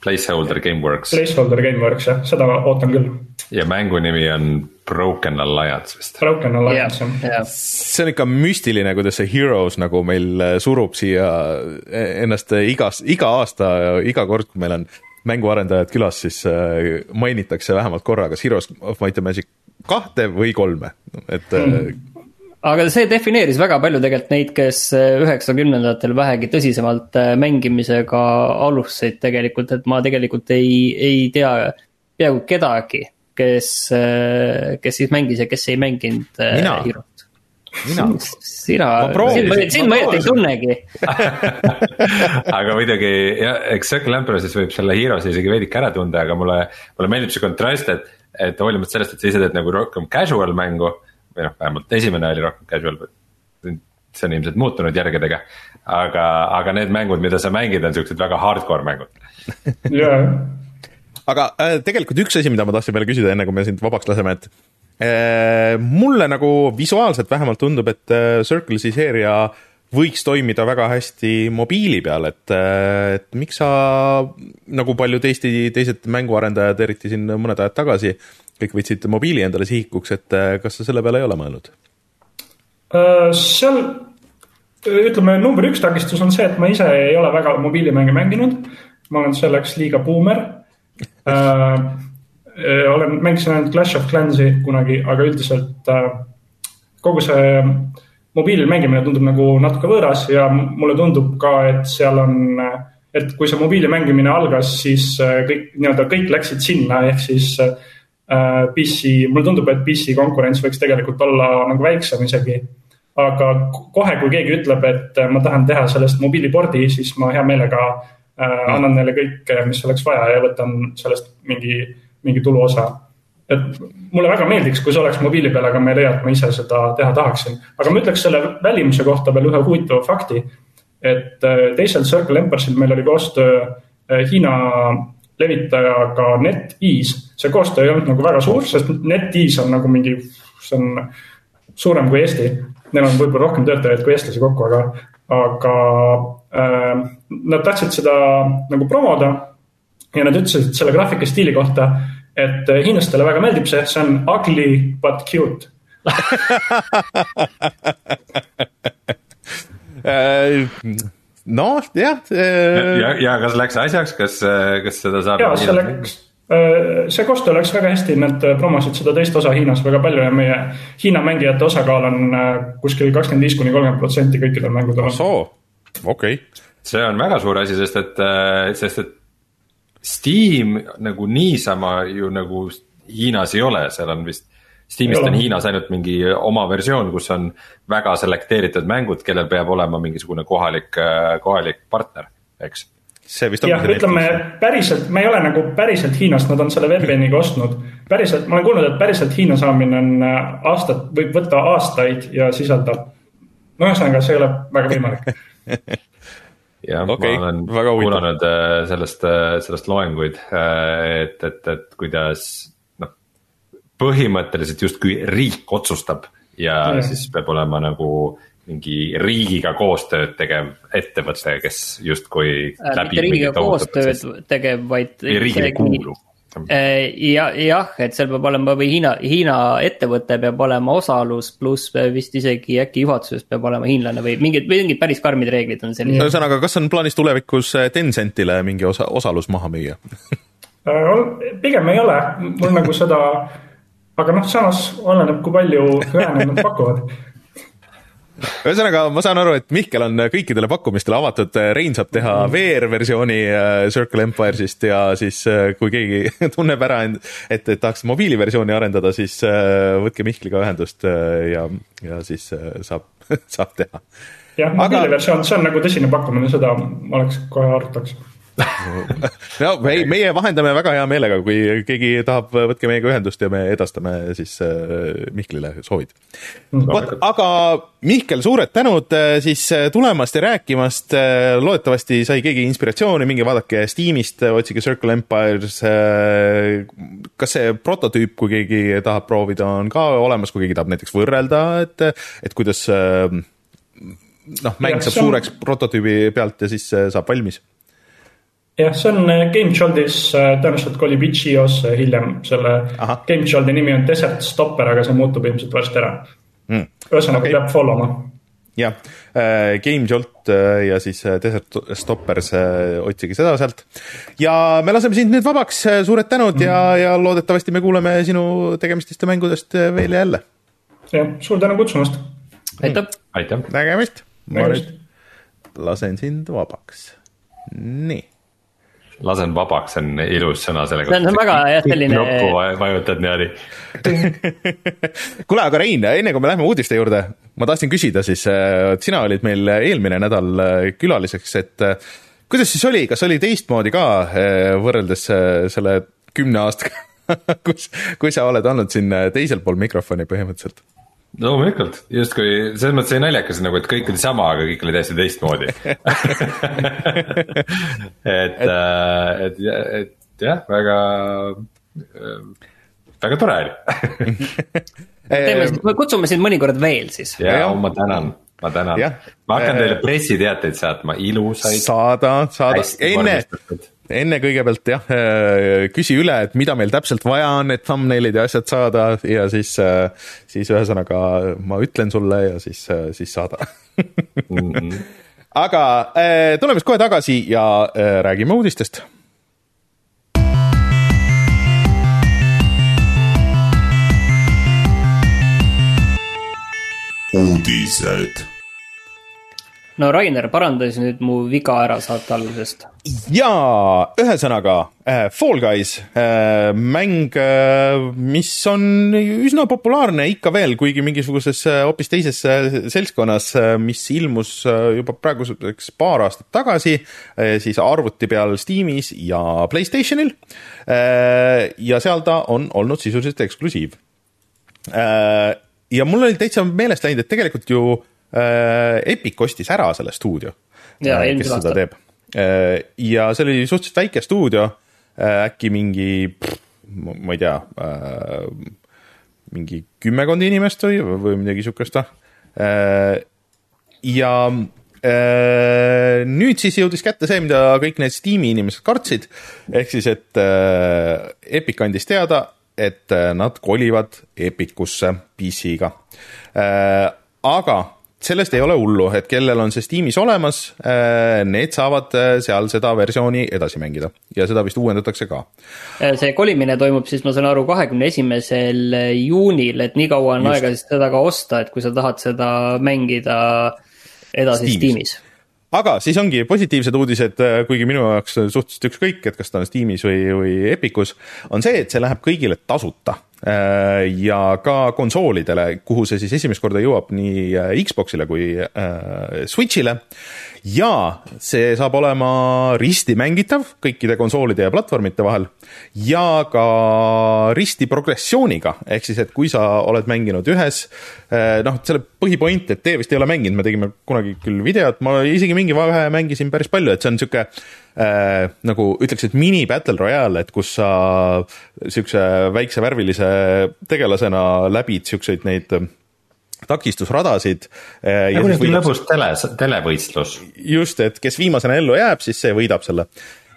Placeholder Gameworks. Placeholder Gameworks jah, seda ootan küll. ja mängu nimi on Broken Alliance vist. Broken Alliance jah yeah, yeah.. see on ikka müstiline, kuidas see Heroes nagu meil äh, surub siia ennast igas, iga aasta, iga kord, kui meil on mänguarendajad külas, siis mainitakse vähemalt korra, kas Heroes of Might and Magic kahte või kolme, et mm. aga see defineeris väga palju tegelikult neid, kes äh, üheksakümnendatel vähegi tõsisemalt äh, mängimisega alustasid tegelikult, et ma tegelikult ei, ei tea peaaegu kedagi, kes, kes siis mängis ja kes ei mänginud Hero't. Mina. sina, sind ma õieti ei tunnegi. Aga muidugi jah, eks Circle Emperor'is võib selle Hero'si isegi veidike ära tunda, aga mulle, mulle meeldib see kontrast, et et hoolimata sellest, et sa ise teed nagu rohkem casual mängu või noh, vähemalt esimene oli rohkem casual. see on ilmselt muutunud järgedega, aga, aga need mängud, mida sa mängid, on siuksed väga hardcore mängud. jaa. aga äh, tegelikult üks asi, mida ma tahtsin veel küsida, enne kui me sind vabaks laseme, et äh, mulle nagu visuaalselt vähemalt tundub, et äh, Circle'i seeria võiks toimida väga hästi mobiili peal, et, et miks sa, nagu paljud Eesti teised mänguarendajad, eriti siin mõned ajad tagasi, kõik võtsid mobiili endale sihikuks, et kas sa selle peale ei ole mõelnud? Äh, seal ütleme, number üks takistus on see, et ma ise ei ole väga mobiilimänge mänginud. ma olen selleks liiga buumer äh, olen, mängisin ainult Clash of Clansi kunagi, aga üldiselt äh, kogu see mobiilil mängimine tundub nagu natuke võõras ja mulle tundub ka, et seal on, et kui see mobiili mängimine algas, siis äh, kõik nii-öelda kõik läksid sinna, ehk siis äh, PC, mulle tundub, et PC konkurents võiks tegelikult olla nagu väiksem isegi. aga kohe, kui keegi ütleb, et ma tahan teha sellest mobiilipordi, siis ma hea meelega äh, annan neile kõik, mis oleks vaja ja võtan sellest mingi, mingi tuluosa et mulle väga meeldiks, kui see oleks mobiili peal, aga ma ei leia, et ma ise seda teha tahaksin. aga ma ütleks selle välimuse kohta veel ühe huvitava fakti. et äh, teisel Circle Empirsil meil oli koostöö äh, Hiina levitajaga NetEase. see koostöö ei olnud nagu väga suur, sest NetEase on nagu mingi, see on suurem kui Eesti. Neil on võib-olla rohkem töötajaid kui eestlasi kokku, aga, aga äh, nad tahtsid seda nagu promoda. ja nad ütlesid selle graafika stiili kohta et äh, hiinlastele väga meeldib see, see on ugly but cute äh, noh, jah. Äh, ja, ja kas läks asjaks, kas, kas seda saab? ja see läks, see koostöö läks väga hästi, nad promosid seda teist osa Hiinas väga palju ja meie Hiina mängijate osakaal on kuskil kakskümmend viis kuni kolmkümmend protsenti kõikidel mängudel. okei okay.. see on väga suur asi, sest et, sest et Steam nagu niisama ju nagu Hiinas ei ole, seal on vist. Steamist on Hiinas ainult mingi oma versioon, kus on väga selekteeritud mängud, kellel peab olema mingisugune kohalik, kohalik partner, eks see vist on. jah, ütleme päriselt, me ei ole nagu päriselt Hiinast, nad on selle VPN-iga ostnud. päriselt, ma olen kuulnud, et päriselt Hiina saamine on äh, aastat, võib võtta aastaid ja sisaldab. no ühesõnaga, see ei ole väga võimalik jah okay,, ma olen kuulanud äh, sellest, äh, sellest loenguid, äh, et, et, et kuidas noh. põhimõtteliselt justkui riik otsustab ja, ja siis peab olema nagu mingi riigiga koostööd tegev ettevõte, kes justkui äh,. mitte riigiga koostööd tegev, vaid. riigile ei kuulu Äh, ja jah, et seal peab olema või Hiina, Hiina ettevõte peab olema osalus, pluss vist isegi äkki juhatuses peab olema hiinlane või mingid, mingid päris karmid reeglid on sellised. ühesõnaga, kas on plaanis tulevikus äh, Tencentile mingi osa, osalus maha müüa? Äh, pigem ei ole, mul nagu seda, aga noh, samas oleneb, kui palju ühene nad pakuvad ühesõnaga, ma saan aru, et Mihkel on kõikidele pakkumistele avatud, Rein saab teha mm. VR-versiooni äh, Circle Empires'ist ja siis äh, kui keegi tunneb ära, et, et tahaks mobiiliversiooni arendada, siis äh, võtke Mihkliga ühendust ja, ja siis saab, saab teha. jah, mobiiliversioon, see on nagu tõsine pakkumine, seda oleks, kohe arutaks no ei, meie vahendame väga hea meelega, kui keegi tahab, võtke meiega ühendust ja me edastame siis äh, Mihklile soovid. Mm. vot, aga Mihkel, suured tänud äh, siis äh, tulemast ja rääkimast. loodetavasti sai keegi inspiratsiooni, minge vaadake Steamist, otsige Circle Empires. kas see prototüüp, kui keegi tahab proovida, on ka olemas, kui keegi tahab näiteks võrrelda, et, et kuidas noh, mäng saab suureks prototüübi pealt ja siis saab valmis jah, see on äh, GameJoltis, äh, tõenäoliselt kolib itši.io-sse hiljem, selle. GameJolti nimi on Desert Stopper, aga see muutub ilmselt varsti ära mm.. ühesõnaga okay. peab follow ma. jah äh,, äh, ja siis Desert Stoppers otsige seda sealt. ja me laseme sind nüüd vabaks, suured tänud mm. ja, ja loodetavasti me kuuleme sinu tegemistest ja mängudest veel ja jälle. jah, suur tänu kutsumast. aitäh. aitäh. nägemist. ma nüüd lasen sind vabaks. nii lasen vabaks, on ilus sõna selle kohta. see on väga jah, selline. nuppu vajutad niimoodi kuule, aga Rein, enne kui me läheme uudiste juurde, ma tahtsin küsida siis, äh, sina olid meil eelmine nädal äh, külaliseks, et äh, kuidas siis oli, kas oli teistmoodi ka võrreldes selle kümne aastaga kus, kui sa oled olnud siin teisel pool mikrofoni põhimõtteliselt? Loomulikult, justkui selles mõttes oli naljakas nagu, et kõik oli sama, aga kõik oli täiesti teistmoodi. Et, äh, et, et jah, väga, äh, väga tore oli. Teeme siis, kutsume sind mõnikord veel siis. ja, ma tänan ma tänan, ma hakkan teile pressiteateid saatma, ilusaid. saada, saada, enne, enne kõigepealt jah, äh, küsi üle, et mida meil täpselt vaja on, et thumbnail'id ja asjad saada ja siis, äh, siis ühesõnaga ma ütlen sulle ja siis, äh, siis saada mm. -hmm. aga tuleme siis kohe tagasi ja räägime uudistest uudised no Rainer, paranda siis nüüd mu viga ära saate algusest. jaa, ühesõnaga äh, Fall Guys äh,, mäng äh,, mis on üsna populaarne ikka veel, kuigi mingisuguses äh, hoopis teises äh, seltskonnas äh,, mis ilmus äh, juba praeguseks paar aastat tagasi äh,, siis arvuti peal Steamis ja Playstationil äh,. ja seal ta on olnud sisuliselt eksklusiiv äh,. ja mul oli täitsa meelest läinud, et tegelikult ju äh, Äh, Epic ostis ära selle stuudio, äh, kes seda aasta. teeb. Äh, ja see oli suhteliselt väike stuudio, äkki mingi, ma ei tea, mingi kümmekond inimest või, või midagi sihukest või. ja nüüd siis jõudis kätte see, mida kõik need Steam'i inimesed kartsid, ehk siis, et Epic andis teada, et nad kolivad Epicusse PC-ga. aga sellest ei ole hullu, et kellel on see Steamis olemas, äh, need saavad äh, seal seda versiooni edasi mängida ja seda vist uuendatakse ka. Äh, see kolimine toimub siis, ma saan aru, kahekümne esimesel juunil, et nii kaua on Just. aega siis seda ka osta, et kui sa tahad seda mängida edasi Steamis, Steamis aga siis ongi positiivsed uudised, kuigi minu jaoks suhteliselt ükskõik, et kas ta on Steamis või, või Epicus, on see, et see läheb kõigile tasuta ja ka konsoolidele, kuhu see siis esimest korda jõuab nii äh, Xbox'ile kui äh, Switch'ile. ja see saab olema risti mängitav kõikide konsoolide ja platvormide vahel ja ka risti progressiooniga, ehk siis, et kui sa oled mänginud ühes, noh, selle põhipoint, et teie vist ei ole mänginud, me tegime kunagi küll videot, ma isegi mingi vahe mängisin päris palju, et see on niisugune äh, nagu ütleks, et mini battle royale, et kus sa siukse väikse värvilise tegelasena läbid siukseid neid äh, takistusradasid. Äh, nagu niisugune lõbus tele, televõistlus. just, et kes viimasena ellu jääb, siis see võidab selle.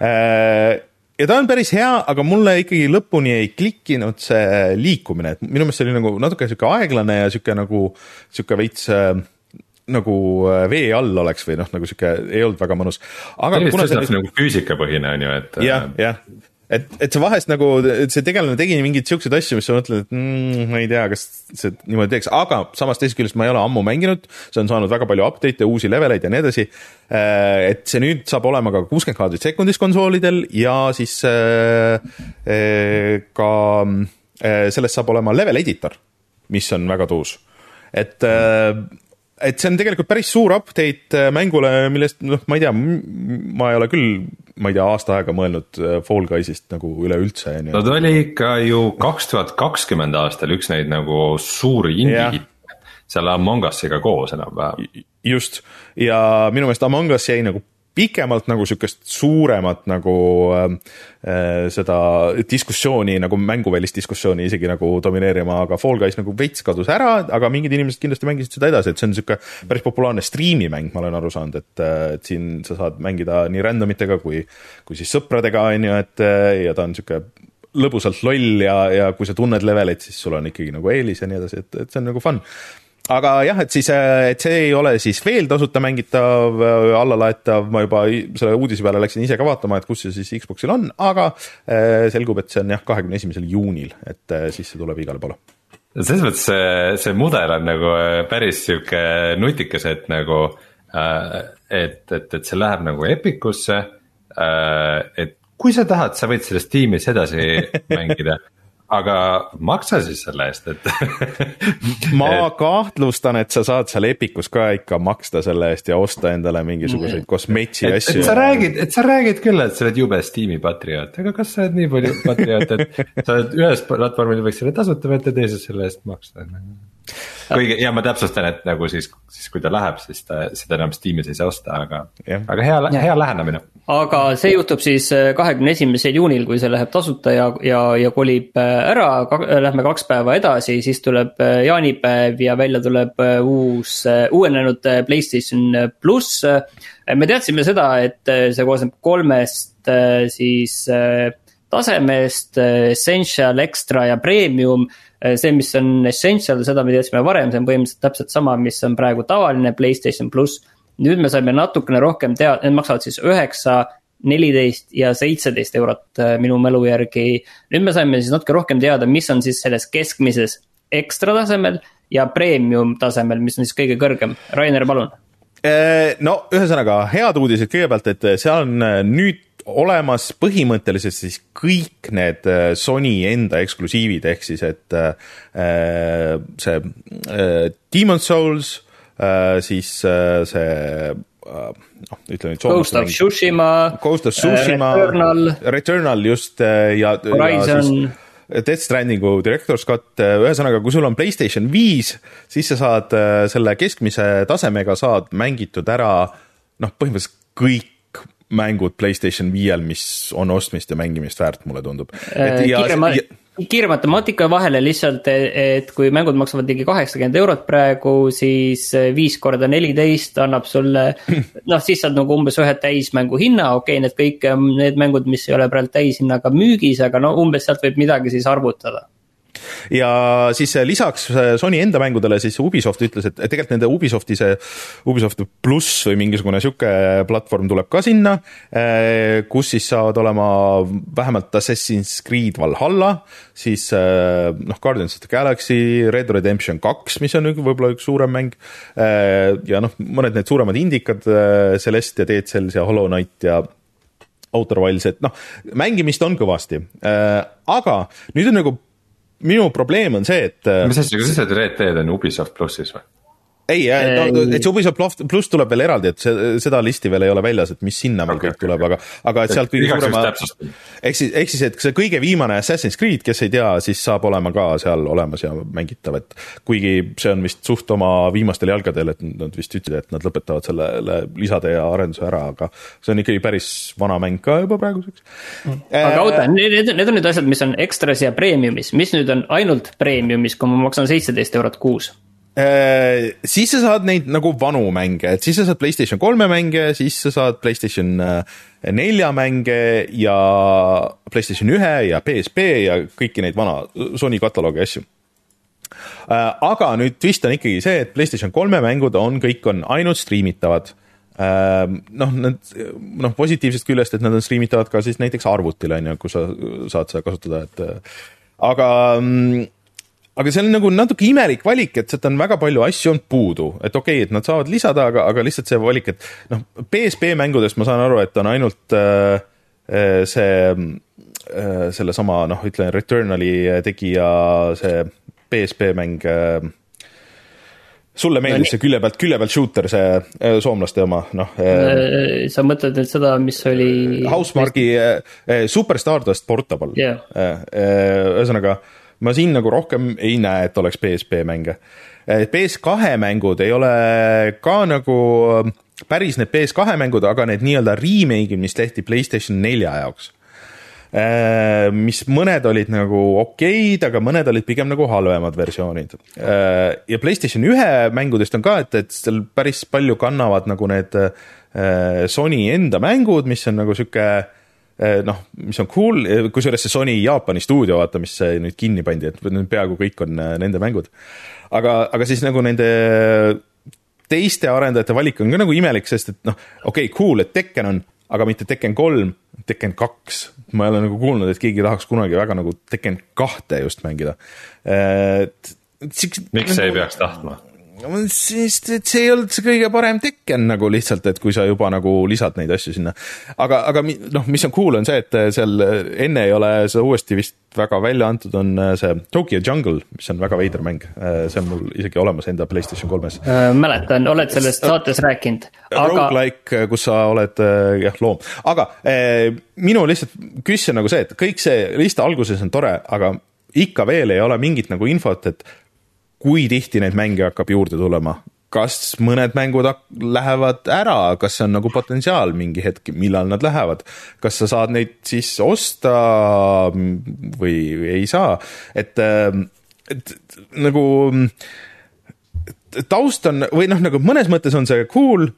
Äh, ja ta on päris hea, aga mulle ikkagi lõpuni ei klikkinud see liikumine, et minu meelest see oli nagu natuke sihuke aeglane ja sihuke nagu sihuke veits äh, nagu äh, vee all oleks või noh, nagu sihuke ei olnud väga mõnus. aga kuna see oli nagu füüsikapõhine on ju, et. jah, äh, jah, et, et see vahest nagu, see tegelane tegi mingeid siukseid asju, mis sa mõtled, et mm, ma ei tea, kas see niimoodi teeks, aga samas teisest küljest ma ei ole ammu mänginud, see on saanud väga palju update'e, uusi leveleid ja nii edasi. Äh, et see nüüd saab olema ka kuuskümmend kaadrit sekundis konsoolidel ja siis ka sellest saab olema level editor, mis on väga tuus et et see on tegelikult päris suur update äh, mängule, millest noh, ma ei tea, ma ei ole küll, ma ei tea, aasta aega mõelnud äh, Fall Guysist nagu üleüldse. no ta oli ikka ju kaks tuhat kakskümmend aastal üks neid nagu suuri indie-hitte seal Among Us'iga koos enam-vähem. just, ja minu meelest Among Us jäi nagu pikemalt nagu sihukest suuremat nagu äh, äh, seda diskussiooni nagu mänguvälist diskussiooni isegi nagu domineerima, aga Fall Guys nagu veits kadus ära, aga mingid inimesed kindlasti mängisid seda edasi, et see on sihuke päris populaarne striimimäng, ma olen aru saanud, et, äh, et siin sa saad mängida nii random itega kui, kui siis sõpradega, on ju, et äh, ja ta on sihuke lõbusalt loll ja, ja kui sa tunned levelit, siis sul on ikkagi nagu eelis ja nii edasi, et, et see on nagu fun aga jah, et siis, äh, et see ei ole siis veel tasuta mängitav, äh, allalaetav, ma juba selle uudise peale läksin ise ka vaatama, et kus see siis Xboxil on, aga äh, selgub, et see on jah, kahekümne esimesel juunil, et siis see tuleb igale poole. selles mõttes see, see mudel on nagu päris sihuke nutikas, et nagu, et, et, et see läheb nagu Epicusse, et kui sa tahad, sa võid selles tiimis edasi mängida aga maksa siis selle eest, et ma kahtlustan, et sa saad seal Epicus ka ikka maksta selle eest ja osta endale mingisuguseid mm. kosmetsi asju. et sa räägid, et sa räägid küll, et sa oled jube Steam'i patrioot, aga kas sa oled nii palju patrioot, et sa oled ühes platvormil võiks selle tasuta võtta, teises selle eest maksta kuigi ja ma täpsustan, et nagu siis, siis kui ta läheb, siis ta seda enam Steamis ei saa osta, aga, aga hea, hea lähenemine. aga see juhtub siis äh, kahekümne esimesel juunil, kui see läheb tasuta ja, ja, ja kolib äh, ära, lähme kaks päeva edasi, siis tuleb äh, jaanipäev ja välja tuleb uus, uuenenud Playstation pluss. me teadsime seda, et see koosneb kolmest siis tasemest, Essential, Extra ja Premium Äh, see, mis on essential, seda me teadsime varem, see on põhimõtteliselt täpselt sama, mis on praegu tavaline Playstation pluss. nüüd me saime natukene rohkem teada, need maksavad siis üheksa, neliteist ja seitseteist eurot äh, minu mälu järgi. nüüd me saime siis natuke rohkem teada, mis on siis selles keskmises ekstra tasemel ja premium tasemel, mis on siis kõige kõrgem. Rainer, palun no ühesõnaga head uudised kõigepealt, et seal on nüüd olemas põhimõtteliselt siis kõik need Sony enda eksklusiivid, ehk siis et äh, see äh, Demon's Souls äh,, siis äh, see noh, ütleme nüüd. Ghost of Tsushima. Ghost of Tsushima. Returnal. Returnal just ja. Horizon Death Strandingu Director's Cut, ühesõnaga, kui sul on Playstation viis, siis sa saad selle keskmise tasemega saad mängitud ära noh, põhimõtteliselt kõik mängud Playstation viiel, mis on ostmist ja mängimist väärt, mulle tundub. kiire, kiire matemaatika vahele lihtsalt, et kui mängud maksavad ligi kaheksakümmend eurot praegu, siis viis korda neliteist annab sulle. noh, siis saad nagu umbes ühe täismängu hinna, okei okay,, need kõik need mängud, mis ei ole praegu täishinnaga müügis, aga no umbes sealt võib midagi siis arvutada ja siis lisaks äh, Sony enda mängudele siis Ubisoft ütles, et tegelikult nende Ubisofti see Ubisoft pluss või mingisugune sihuke platvorm tuleb ka sinna, äh, kus siis saavad olema vähemalt Assassin's Creed Valhalla, siis noh, Guardians of the Galaxy, Red Redemption kaks, mis on võib-olla üks suurem mäng. ja noh, mõned need suuremad indikad, Celeste ja Cells ja Hollow Knight ja Outer Wilds, et noh, mängimist on kõvasti. aga nüüd on nagu minu probleem on see, et. Mis asja, kas sa Red Dead on Ubisoft plussis või? Ei, no et see Ubisoft pluss tuleb veel eraldi, et see, seda listi veel ei ole väljas, et mis sinna veel okay, kõik tuleb, aga, aga et sealt kõige suurema. ehk siis, ehk siis, et see kõige viimane Assassin's Creed, kes ei tea, siis saab olema ka seal olemas ja mängitav, et kuigi see on vist suht oma viimastel jalgadel, et nad vist ütlesid, et nad lõpetavad selle lisade ja arenduse ära, aga see on ikkagi päris vana mäng ka juba praeguseks. aga oota, need, need on nüüd asjad, mis on ekstras ja premiumis, mis nüüd on ainult premiumis, kui ma maksan seitseteist eurot kuus Äh, siis sa saad neid nagu vanu mänge, et siis sa saad Playstation kolme mänge, siis sa saad Playstation äh, nelja mänge ja Playstation ühe ja PSP ja kõiki neid vana Sony kataloogi asju. Äh, aga nüüd twist on ikkagi see, et Playstation kolme mängud on, kõik on ainult striimitavad noh, need noh, positiivsest küljest, et nad on striimitavad ka siis näiteks arvutil on ju, kus sa saad seda kasutada, et aga mm, aga see on nagu natuke imelik valik, et sealt on väga palju asju on puudu, et okei okay,, et nad saavad lisada, aga, aga lihtsalt see valik, et noh, PSP mängudest ma saan aru, et on ainult äh, äh see äh,, sellesama noh, ütlen Returnali tegija see PSP mäng äh, sulle meeldis no, see külje pealt, külje pealt shooter, see äh, soomlaste oma, noh äh,. sa mõtled nüüd seda, mis oli? Housemarque'i äh, Super Stardust Portable yeah., ühesõnaga äh, ma siin nagu rohkem ei näe, et oleks PSP mänge. PS2 mängud ei ole ka nagu päris need PS2 mängud, aga need nii-öelda remake'id, mis tehti Playstation nelja jaoks äh, mis mõned olid nagu okeid, aga mõned olid pigem nagu halvemad versioonid. Ja Playstation ühe mängudest on ka, et, et seal päris palju kannavad nagu need Sony enda mängud, mis on nagu sihuke Eh, noh, mis on cool, eh, kusjuures see Sony Jaapani stuudio, vaata, mis nüüd kinni pandi, et nüüd peaaegu kõik on eh, nende mängud. aga, aga siis nagu nende teiste arendajate valik on ka nagu imelik, sest et noh, okei okay,, cool, et Tekken on, aga mitte Tekken kolm, Tekken kaks. ma ei ole nagu kuulnud, et keegi tahaks kunagi väga nagu Tekken kahte just mängida. miks sa ei nagu peaks tahtma? Et see ei olnud see kõige parem Tekken nagu lihtsalt, et kui sa juba nagu lisad neid asju sinna. aga, aga noh, mis on cool, on see, et seal enne ei ole seda uuesti vist väga välja antud, on see Tokyo Jungle, mis on väga veider mäng. see on mul isegi olemas enda Playstation kolmes äh,. mäletan, oled sellest saates rääkinud aga.... Roguelike, kus sa oled jah, loom, aga eh, minu lihtsalt küsimus on nagu see, et kõik see list alguses on tore, aga ikka veel ei ole mingit nagu infot, et kui tihti neid mänge hakkab juurde tulema, kas mõned mängud lähevad ära, kas see on nagu potentsiaal mingi hetk, millal nad lähevad, kas sa saad neid siis osta või ei saa, et, et nagu taust on või noh, nagu mõnes mõttes on see cool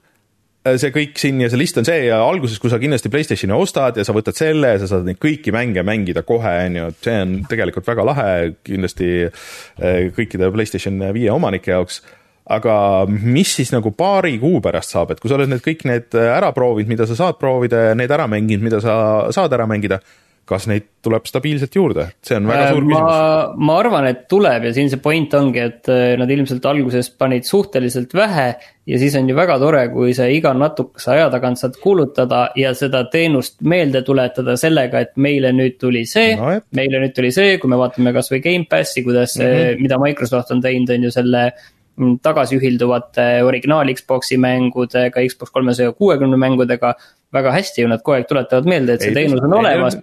see kõik siin ja see list on see ja alguses, kui sa kindlasti Playstationi ostad ja sa võtad selle ja sa saad neid kõiki mänge mängida kohe, on ju, et see on tegelikult väga lahe kindlasti äh, kõikide Playstation viie omanike jaoks. Aga mis siis nagu paari kuu pärast saab, et kui sa oled need kõik need ära proovinud, mida sa saad proovida ja need ära mänginud, mida sa saad ära mängida, kas neid tuleb stabiilselt juurde, see on väga suur ma, küsimus. ma arvan, et tuleb ja siin see point ongi, et äh, nad ilmselt alguses panid suhteliselt vähe. ja siis on ju väga tore, kui sa iga natukese aja tagant saad kuulutada ja seda teenust meelde tuletada sellega, et meile nüüd tuli see no,. meile nüüd tuli see, kui me vaatame kasvõi Gamepassi, kuidas mm, -hmm. mida Microsoft on teinud, on ju selle mm, tagasiühilduvate originaal Xbox'i mängudega, Xbox kolmesaja kuuekümne mängudega. väga hästi ju nad kogu aeg tuletavad meelde, et see ei, teenus on ei, olemas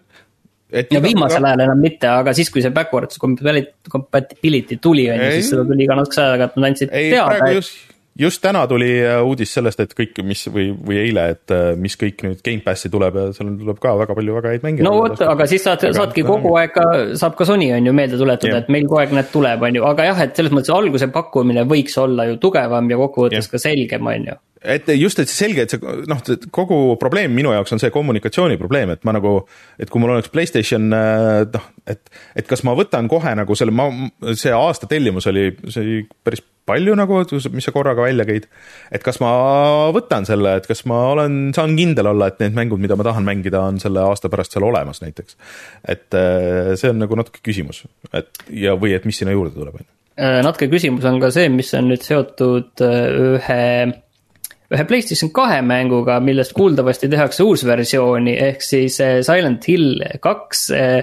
et ja viimasel ajal enam mitte, aga siis, kui see backwards compatibility tuli, on ju, siis seda tuli iga natukese aja tagant, nad andsid ei, teada. just, just täna tuli äh, uudis sellest, et kõik, mis või, või eile, et äh, mis kõik nüüd Gamepassi tuleb ja seal tuleb ka väga palju väga häid mänge. no vot, aga siis saad, saadki kogu aeg ka, saab ka Sony on ju meelde tuletada, et meil kogu aeg need tuleb, on ju, aga jah, et selles mõttes alguse pakkumine võiks olla ju tugevam ja kokkuvõttes ka selgem, on ju et just, et selge, et see noh, kogu probleem minu jaoks on see kommunikatsiooni probleem, et ma nagu, et kui mul oleks Playstation äh, noh, et, et kas ma võtan kohe nagu selle, ma, see aasta tellimus oli, see oli päris palju nagu, mis sa korraga välja käid. et kas ma võtan selle, et kas ma olen, saan kindel olla, et need mängud, mida ma tahan mängida, on selle aasta pärast seal olemas näiteks. et äh, see on nagu natuke küsimus, et ja, või et mis sinna juurde tuleb, on ju äh, natuke küsimus on ka see, mis on nüüd seotud ühe ühe Playstation kahe mänguga, millest kuuldavasti tehakse uus versiooni, ehk siis eh, Silent Hill kaks. Eh,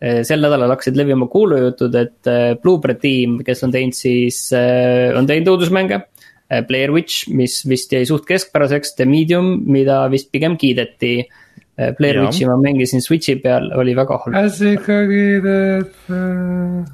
eh, sel nädalal hakkasid levima kuulujutud, et Bluebird tiim, kes on teinud siis, on teinud õudusmänge. Blair Witch, mis vist jäi suht keskpäraseks, The Medium, mida vist pigem kiideti Blair Witchi ma mängisin Switch'i peal, oli väga halb. kas ikka kiideti?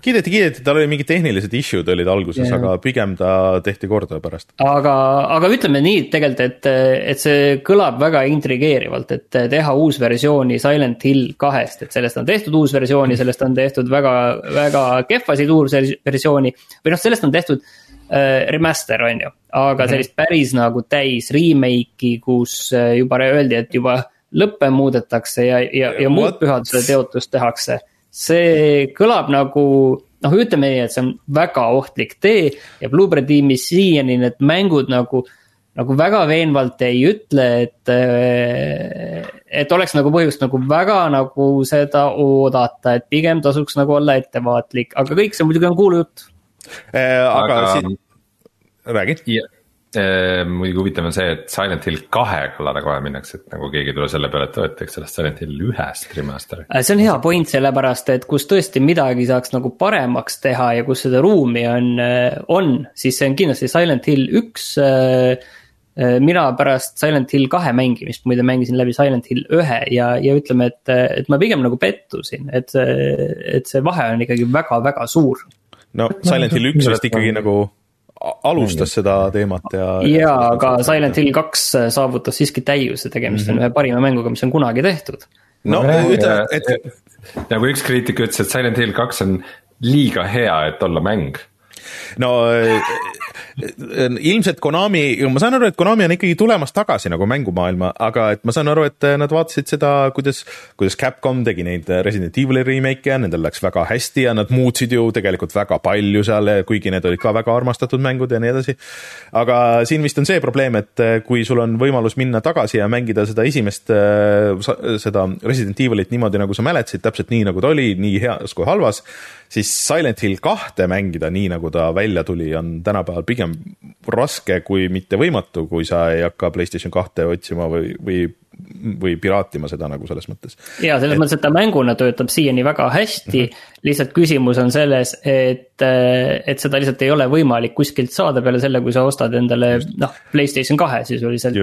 kiideti, kiideti, tal oli mingid tehnilised issue'd olid alguses yeah., aga pigem ta tehti korda pärast. aga, aga ütleme nii tegelikult, et, et see kõlab väga intrigeerivalt, et teha uus versiooni Silent Hill kahest, et sellest on tehtud uus versiooni, sellest on tehtud väga, väga kehvasid uus versiooni. või noh, sellest on tehtud äh, remaster on ju, aga mhm. sellist päris nagu täis remake'i, kus äh, juba öeldi, et juba lõppe muudetakse ja, ja, ja muud pühaduse teotust tehakse. see kõlab nagu noh, ütleme nii, et see on väga ohtlik tee ja Blueberry tiimis siiani need mängud nagu nagu väga veenvalt ei ütle, et, et oleks nagu põhjust nagu väga nagu seda oodata, et pigem tasuks nagu olla ettevaatlik, aga kõik see muidugi on kuulujutt äh,. aga, aga... Si... räägi muidugi huvitav on see, et Silent Hill kahe kallale kohe minnakse, et nagu keegi ei tule selle peale, et oo, et teeks sellest Silent Hill ühest remaster'i. Äh, see on hea point, sellepärast et kus tõesti midagi saaks nagu paremaks teha ja kus seda ruumi on, äh, on, siis see on kindlasti Silent Hill üks äh, mina pärast Silent Hill kahe mängimist muide mängisin läbi Silent Hill ühe ja, ja ütleme, et, et ma pigem nagu pettusin, et see, et see vahe on ikkagi väga-väga suur. no Silent Hill üks vist ikkagi nagu alustas seda teemat ja. jaa, aga Silent Hill kaks saavutas siiski täiuse, tegemist on mm -hmm. ühe parima mänguga, mis on kunagi tehtud. no ütle, et. nagu üks kriitik ütles, et Silent Hill kaks on liiga hea, et olla mäng. no ilmselt Konami, ma saan aru, et Konami on ikkagi tulemas tagasi nagu mängumaailma, aga et ma saan aru, et nad vaatasid seda, kuidas, kuidas Capcom tegi neid Resident Evil'i remake'e ja nendel läks väga hästi ja nad muutsid ju tegelikult väga palju seal, kuigi need olid ka väga armastatud mängud ja nii edasi. aga siin vist on see probleem, et kui sul on võimalus minna tagasi ja mängida seda esimest, seda Resident Evil'it niimoodi, nagu sa mäletasid, täpselt nii, nagu ta oli, nii heas kui halvas siis Silent Hill kahte mängida nii, nagu ta välja tuli, on tänapäeval pigem raske kui mitte võimatu, kui sa ei hakka Playstation kahte otsima või, või või piraatima seda nagu selles mõttes. ja selles et... mõttes, et ta mänguna töötab siiani väga hästi mm, -hmm. lihtsalt küsimus on selles, et, et seda lihtsalt ei ole võimalik kuskilt saada peale selle, kui sa ostad endale noh, Playstation kahe sisuliselt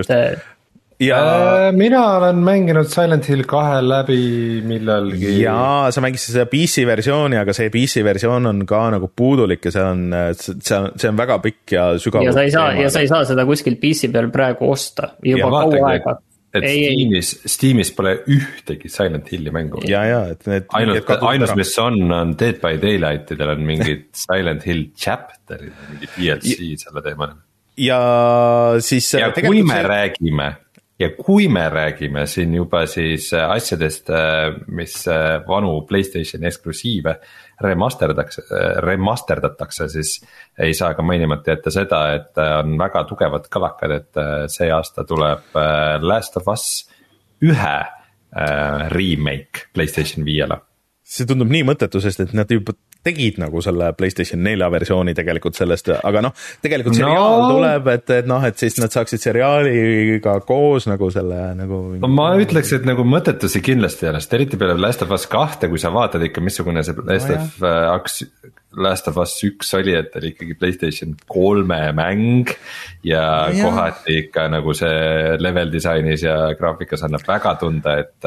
ja äh, mina olen mänginud Silent Hill kahe läbi millalgi. jaa, sa mängisid seda PC versiooni, aga see PC versioon on ka nagu puudulik ja see on, see on, see on väga pikk ja sügav. ja sa ei saa, ja sa ei saa seda kuskilt PC peal praegu osta juba kaua aega et ei, Steamis, Steamis pole ühtegi Silent Hilli mängu. ja, ja, et need. ainult, ainus, mis on, on Dead by Daylight idel on mingid Silent Hill chapter'id, mingi DLC selle teemal. ja siis. ja kui me see... räägime ja kui me räägime siin juba siis äh, asjadest, äh, mis äh, vanu Playstationi eksklusiive remasterdatakse, remasterdatakse, siis ei saa ka mainimata jätta seda, et on väga tugevad kõlakad, et see aasta tuleb Last of Us ühe remake Playstation viiele. See tundub nii mõttetu, sest et nad juba tegid nagu selle Playstation nelja versiooni tegelikult sellest, aga noh, tegelikult seriaal no. tuleb, et, et noh, et siis nad saaksid seriaaliga koos nagu selle nagu. no ma ütleks, et nagu mõttetu see kindlasti ei ole, sest eriti peale Last of Us kahte, kui sa vaatad ikka, missugune see Last no, of Us Last of Us üks oli, et oli ikkagi Playstation kolme mäng. ja no, kohati ikka nagu see level disainis ja graafikas annab väga tunda, et,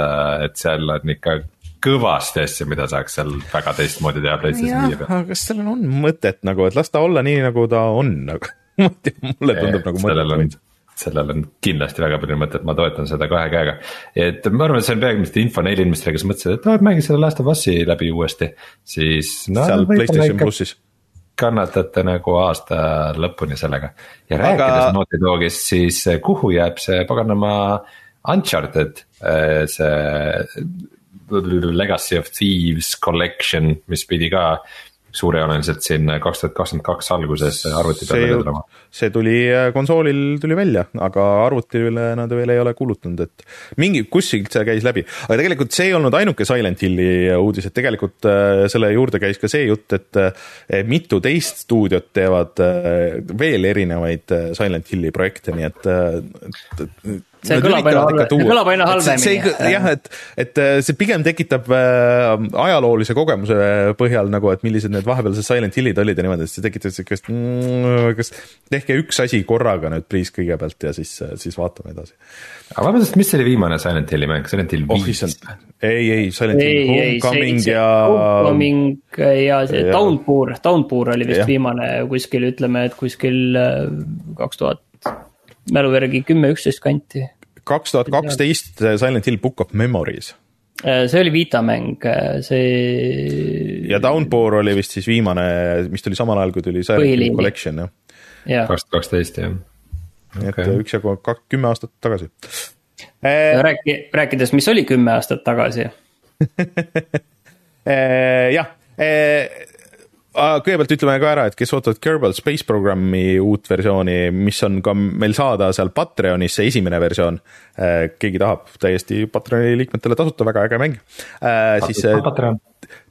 et seal on ikka kõvasti asju, mida saaks seal väga teistmoodi teha PlayStation viie peal. aga kas sellel on mõtet nagu, et las ta olla nii, nagu ta on, nagu mulle tundub nagu mõttetu sellel on kindlasti väga palju mõtet, ma toetan seda kahe käega. et ma arvan, et see on peamiselt info neile inimestele, kes mõtlesid, et noh, et mängi selle Last of Us'i läbi uuesti, siis no,. seal Playstation plussis kannatate nagu aasta lõpuni sellega ja Aga... rääkides Naughty Dogist, siis kuhu jääb see paganama Uncharted, äh, see Legacy of Thieves Collection, mis pidi ka suurejooneliselt siin kaks tuhat kakskümmend kaks alguses arvuti peale välja tulema. see tuli äh, konsoolil tuli välja, aga arvutile nad veel ei ole kuulutanud, et mingi, kuskilt see käis läbi. aga tegelikult see ei olnud ainuke Silent Hilli uudis, et tegelikult äh, selle juurde käis ka see jutt, et mitu teist stuudiot teevad äh, veel erinevaid Silent Hilli projekte, nii et, et see kõlab aina halvemini, kõlab aina halvemini. jah, et, et äh, see pigem tekitab äh, ajaloolise kogemuse põhjal nagu, et millised need vahepealsed Silent Hillid olid ja niimoodi, et see tekitab siukest mm,, kas tehke üks asi korraga nüüd please kõigepealt ja siis, siis vaatame edasi. aga vabandust, mis oli viimane Silent Hilli mäng, Silent Hill oh, viis? ei, ei, Silent Hill Homecoming ja. Homecoming ja see Downpour, Downpour oli vist ja. viimane kuskil, ütleme, et kuskil äh, kaks tuhat mälu järgi kümme, üksteist kanti. kaks tuhat kaksteist Silent Hill Book of Memories. Äh, see oli Vita mäng, äh, see. ja Downpour oli vist siis viimane, mis tuli samal ajal, kui tuli Silent Hill Collection jah. kaks tuhat kaksteist jah. nii et okay. üksjagu kümme aastat tagasi Rääki-, rääkides, mis oli kümme aastat tagasi jah, kõigepealt ütleme ka ära, et kes ootavad Kerbal Space Programmi uut versiooni, mis on ka meil saada seal Patreonis, see esimene versioon. Äh, keegi tahab, täiesti Patreoni liikmetele tasuta, väga äge mäng. Äh, siis äh,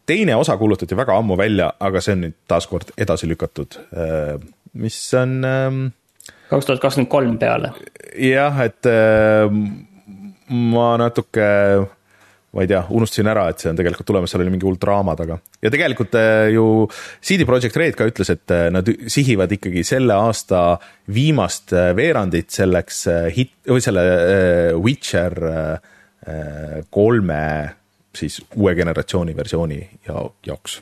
teine osa kuulutati väga ammu välja, aga see on nüüd taaskord edasi lükatud, mis on. Ähm, kaks tuhat kakskümmend kolm peale. jah, et ma natuke ma ei tea, unustasin ära, et see on tegelikult tulemas, seal oli mingi hull draama taga. ja tegelikult äh, ju CD Projekt Red ka ütles, et äh, nad sihivad ikkagi selle aasta viimast äh, veerandit selleks hit, või selle Witcher kolme siis uue generatsiooni versiooni ja, jaoks.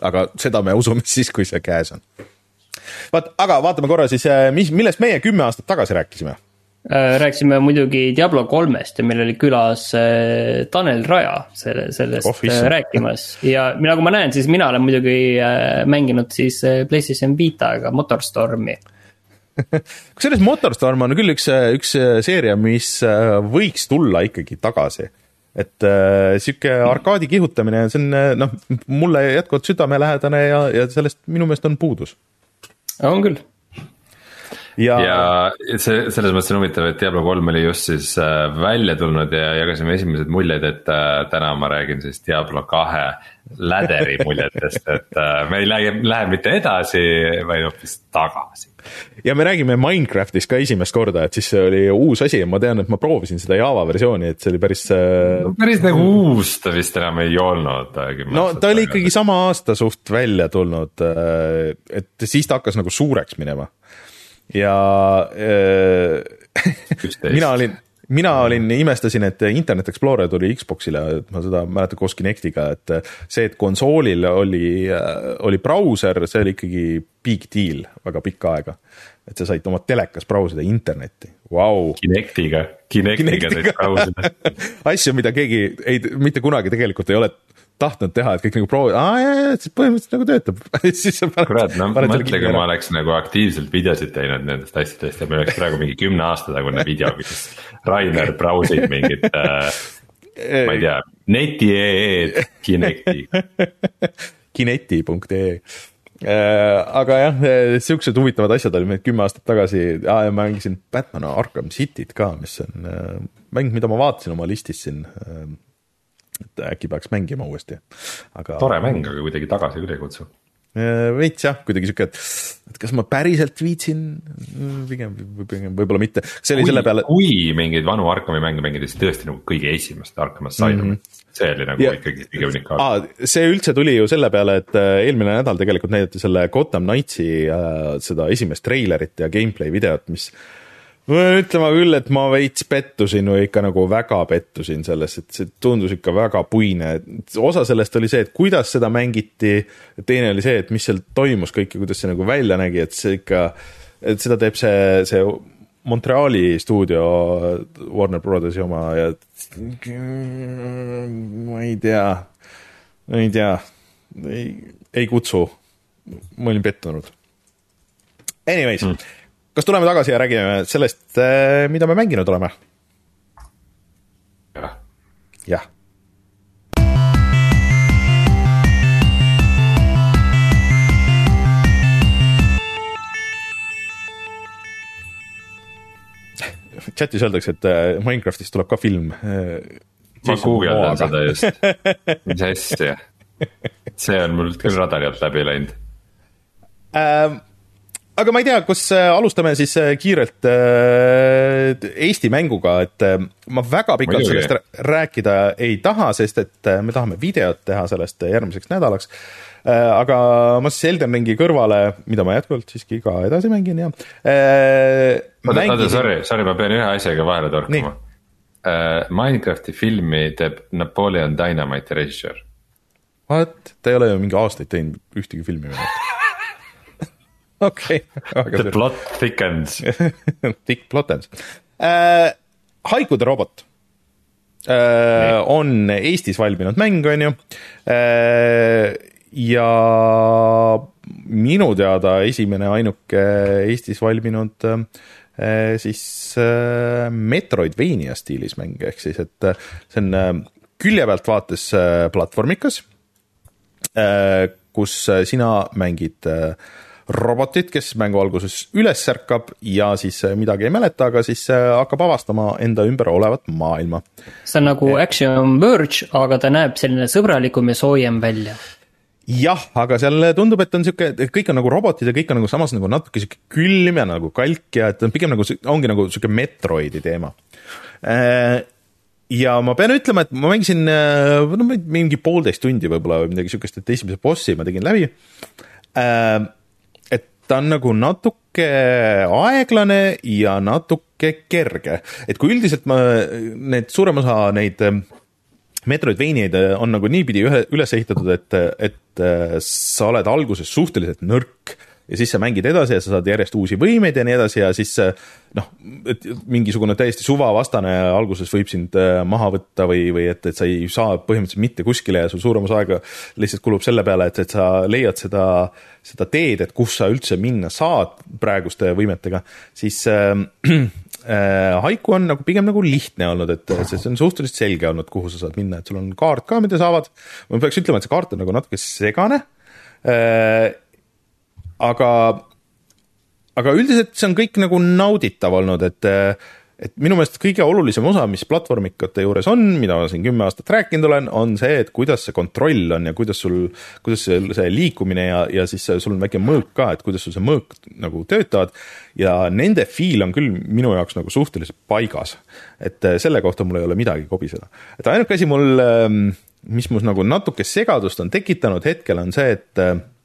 aga seda me usume siis, kui see käes on. vaat, aga vaatame korra siis, mis, millest meie kümme aastat tagasi rääkisime rääkisime muidugi Diablo kolmest ja meil oli külas äh, Tanel Raja selle, sellest äh, rääkimas. ja nagu ma näen, siis mina olen muidugi mänginud siis PlayStation Vitaga Motorstormi kusjuures Motorstorm on küll üks, üks seeria, mis võiks tulla ikkagi tagasi. et äh, sihuke arkaadi kihutamine, see on noh, mulle jätkuvalt südamelähedane ja, ja sellest minu meelest on puudus. on küll ja, ja see selles mõttes on huvitav, et Diablo kolm oli just siis äh, välja tulnud ja jagasime esimesed muljed, et äh, täna ma räägin siis Diablo kahe läderi muljetest, et äh, me ei lähe, lähe mitte edasi, vaid hoopis tagasi. ja me räägime Minecraftist ka esimest korda, et siis see oli uus asi ja ma tean, et ma proovisin seda Java versiooni, et see oli päris no,. päris nagu uus ta vist enam ei olnud. no ta oli ikkagi sama aasta suht välja tulnud, et siis ta hakkas nagu suureks minema ja äh, mina olin, mina olin, imestasin, et Internet Explorer tuli Xbox'ile, et ma seda mäletan koos Kinectiga, et see, et konsoolil oli, oli brauser, see oli ikkagi big deal väga pikka aega. et sa said oma telekas brausida internetti, vau. Kinectiga, Kinectiga said brausida asju, mida keegi ei, mitte kunagi tegelikult ei ole tahtnud teha, et kõik nagu proovivad, aa jaa, jaa, siis põhimõtteliselt nagu töötab. Kurat, no mõtle, kui ma oleks nagu aktiivselt videosid teinud nendest asjadest ja meil oleks praegu mingi kümne aasta tagune video, kus Rainer brausib mingit äh, ma ei tea, neti.ee-d Kinecti. Kineti.ee aga jah, siuksed huvitavad asjad olid meil kümme aastat tagasi, mängisin Batman Arkham Cityt ka, mis on mäng, mida ma vaatasin oma listis siin. Et äkki peaks mängima uuesti, aga. tore mäng, aga kuidagi tagasi küll ei kutsu veits jah, kuidagi sihuke, et, et kas ma päriselt viitsin, pigem, pigem võib-olla mitte. see oli kui, selle peale. kui mingeid vanu Arkami mänge mängida, siis tõesti nagu kõige esimest Arkham Asylumit mm, -hmm. see oli nagu ja, ikkagi kõige unikaalsem. see üldse tuli ju selle peale, et äh, eelmine nädal tegelikult näidati selle Gotham Knightsi äh, seda esimest treilerit ja gameplay videot, mis ma pean ütlema küll, et ma veits pettusin või ikka nagu väga pettusin selles, et see tundus ikka väga puine. osa sellest oli see, et kuidas seda mängiti, teine oli see, et mis seal toimus kõik ja kuidas see nagu välja nägi, et see ikka, et seda teeb see, see Montreali stuudio Warner Brothersi oma ja ma ei tea, ma ei tea, ei, ei kutsu. ma olin pettunud. Anyways mm kas tuleme tagasi ja räägime sellest, äh, mida me mänginud oleme? jah. jah. chatis öeldakse, et äh, Minecraftist tuleb ka film. Äh, ma guugeldan seda just, mis asja, see on mul küll radari alt läbi läinud ähm, aga ma ei tea, kus äh, alustame siis äh, kiirelt äh, Eesti mänguga, et ma väga pikalt Muidugi. sellest rääkida ei taha, sest et me tahame videot teha sellest järgmiseks nädalaks. aga ma siis Elden Ringi kõrvale, mida ma jätkuvalt siiski ka edasi mängin ja. oota, oota, sorry, sorry, ma pean ühe asjaga vahele torkama. Minecrafti filmi teeb Napoleon Dynamite'i režissöör. What, ta ei ole ju mingi aastaid teinud ühtegi filmi veel okei okay.. The plot thickens Thick plottens äh,. haikude robot äh, on Eestis valminud mäng, on ju äh,. ja minu teada esimene ainuke Eestis valminud äh, siis äh, Metroidvania stiilis mäng, ehk siis, et äh, see on äh, külje pealt vaates äh, platvormikas äh,, kus äh, sina mängid äh, robotit, kes mängu alguses üles ärkab ja siis äh, midagi ei mäleta, aga siis äh, hakkab avastama enda ümber olevat maailma. see on nagu Action Verge, aga ta näeb selline sõbralikum ja soojem välja jah, aga seal tundub, et on sihuke, kõik on nagu robotid ja kõik on nagu samas nagu natuke sihuke külm ja nagu kalk ja et on pigem nagu, ongi nagu sihuke Metroidi teema. Äh, ja ma pean ütlema, et ma mängisin no mingi poolteist tundi võib-olla või midagi sihukest, et esimese bossi ma tegin läbi ta on nagu natuke aeglane ja natuke kerge, et kui üldiselt ma, need suurem osa neid äh, Metroidvaniaid äh, on nagu niipidi ühe, üles ehitatud, et, et äh, sa oled alguses suhteliselt nõrk ja siis sa mängid edasi ja sa saad järjest uusi võimeid ja nii edasi ja siis noh, et mingisugune täiesti suvavastane alguses võib sind äh, maha võtta või, või et, et sa ei saa põhimõtteliselt mitte kuskile ja sul suurem osa aega lihtsalt kulub selle peale, et, et sa leiad seda, seda teed, et kus sa üldse minna saad praeguste võimetega, siis äh, äh, Haiku on nagu pigem nagu lihtne olnud, et see, on suhteliselt selge olnud, kuhu sa saad minna, et sul on kaart ka, mida sa avad. ma peaks ütlema, et see kaart on nagu natuke segane äh, aga, aga üldiselt see on kõik nagu nauditav olnud, et et minu meelest kõige olulisem osa, mis platvormikate juures on, mida ma siin kümme aastat rääkinud olen, on see, et kuidas see kontroll on ja kuidas sul, kuidas see, see liikumine ja, ja siis sul on väike mõõk ka, et kuidas sul see mõõk nagu töötavad. ja nende feel on küll minu jaoks nagu suhteliselt paigas. et selle kohta mul ei ole midagi kobiseda. et ainuke asi mul, mis mul nagu natuke segadust on tekitanud hetkel, on see, et Äh,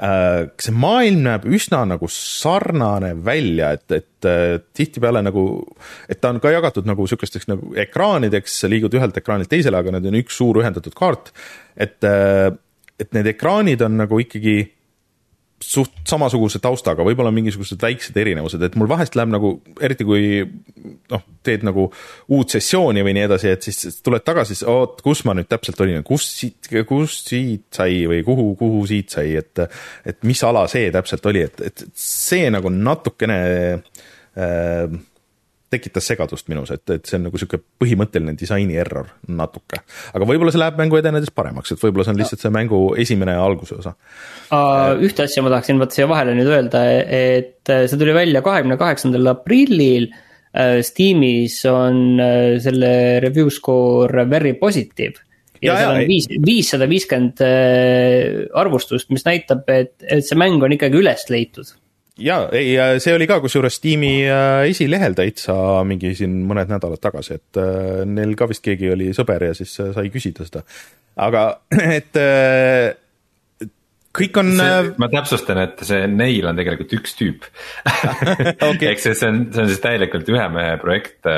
see maailm näeb üsna nagu sarnane välja, et, et äh, tihtipeale nagu, et ta on ka jagatud nagu sihukesteks nagu ekraanideks, sa liigud ühelt ekraanilt teisele, aga need on üks suur ühendatud kaart. et, äh, et need ekraanid on nagu ikkagi suht samasuguse taustaga, võib-olla mingisugused väiksed erinevused, et mul vahest läheb nagu, eriti kui noh, teed nagu uut sessiooni või nii edasi, et siis tuled tagasi, siis oot, kus ma nüüd täpselt olin, kus siit, kust siit sai või kuhu, kuhu siit sai, et et mis ala see täpselt oli, et, et see nagu natukene äh, tekitas segadust minus, et, et see on nagu sihuke põhimõtteline disaini error natuke. aga võib-olla see läheb mängu edenedes paremaks, et võib-olla see on lihtsalt see mängu esimene alguse osa uh,. ühte asja ma tahaksin vot siia vahele nüüd öelda, et see tuli välja kahekümne kaheksandal aprillil. Steamis on selle review score very positive ja, ja seal on viis, viissada viiskümmend arvustust, mis näitab, et, et see mäng on ikkagi üles leitud ja ei, see oli ka kusjuures tiimi äh, esilehel täitsa mingi siin mõned nädalad tagasi, et äh, neil ka vist keegi oli sõber ja siis äh, sai küsida seda. aga et kõik on. ma täpsustan, et see neil on tegelikult üks tüüp okay. ehk see, see on, see on siis täielikult ühe mehe projekt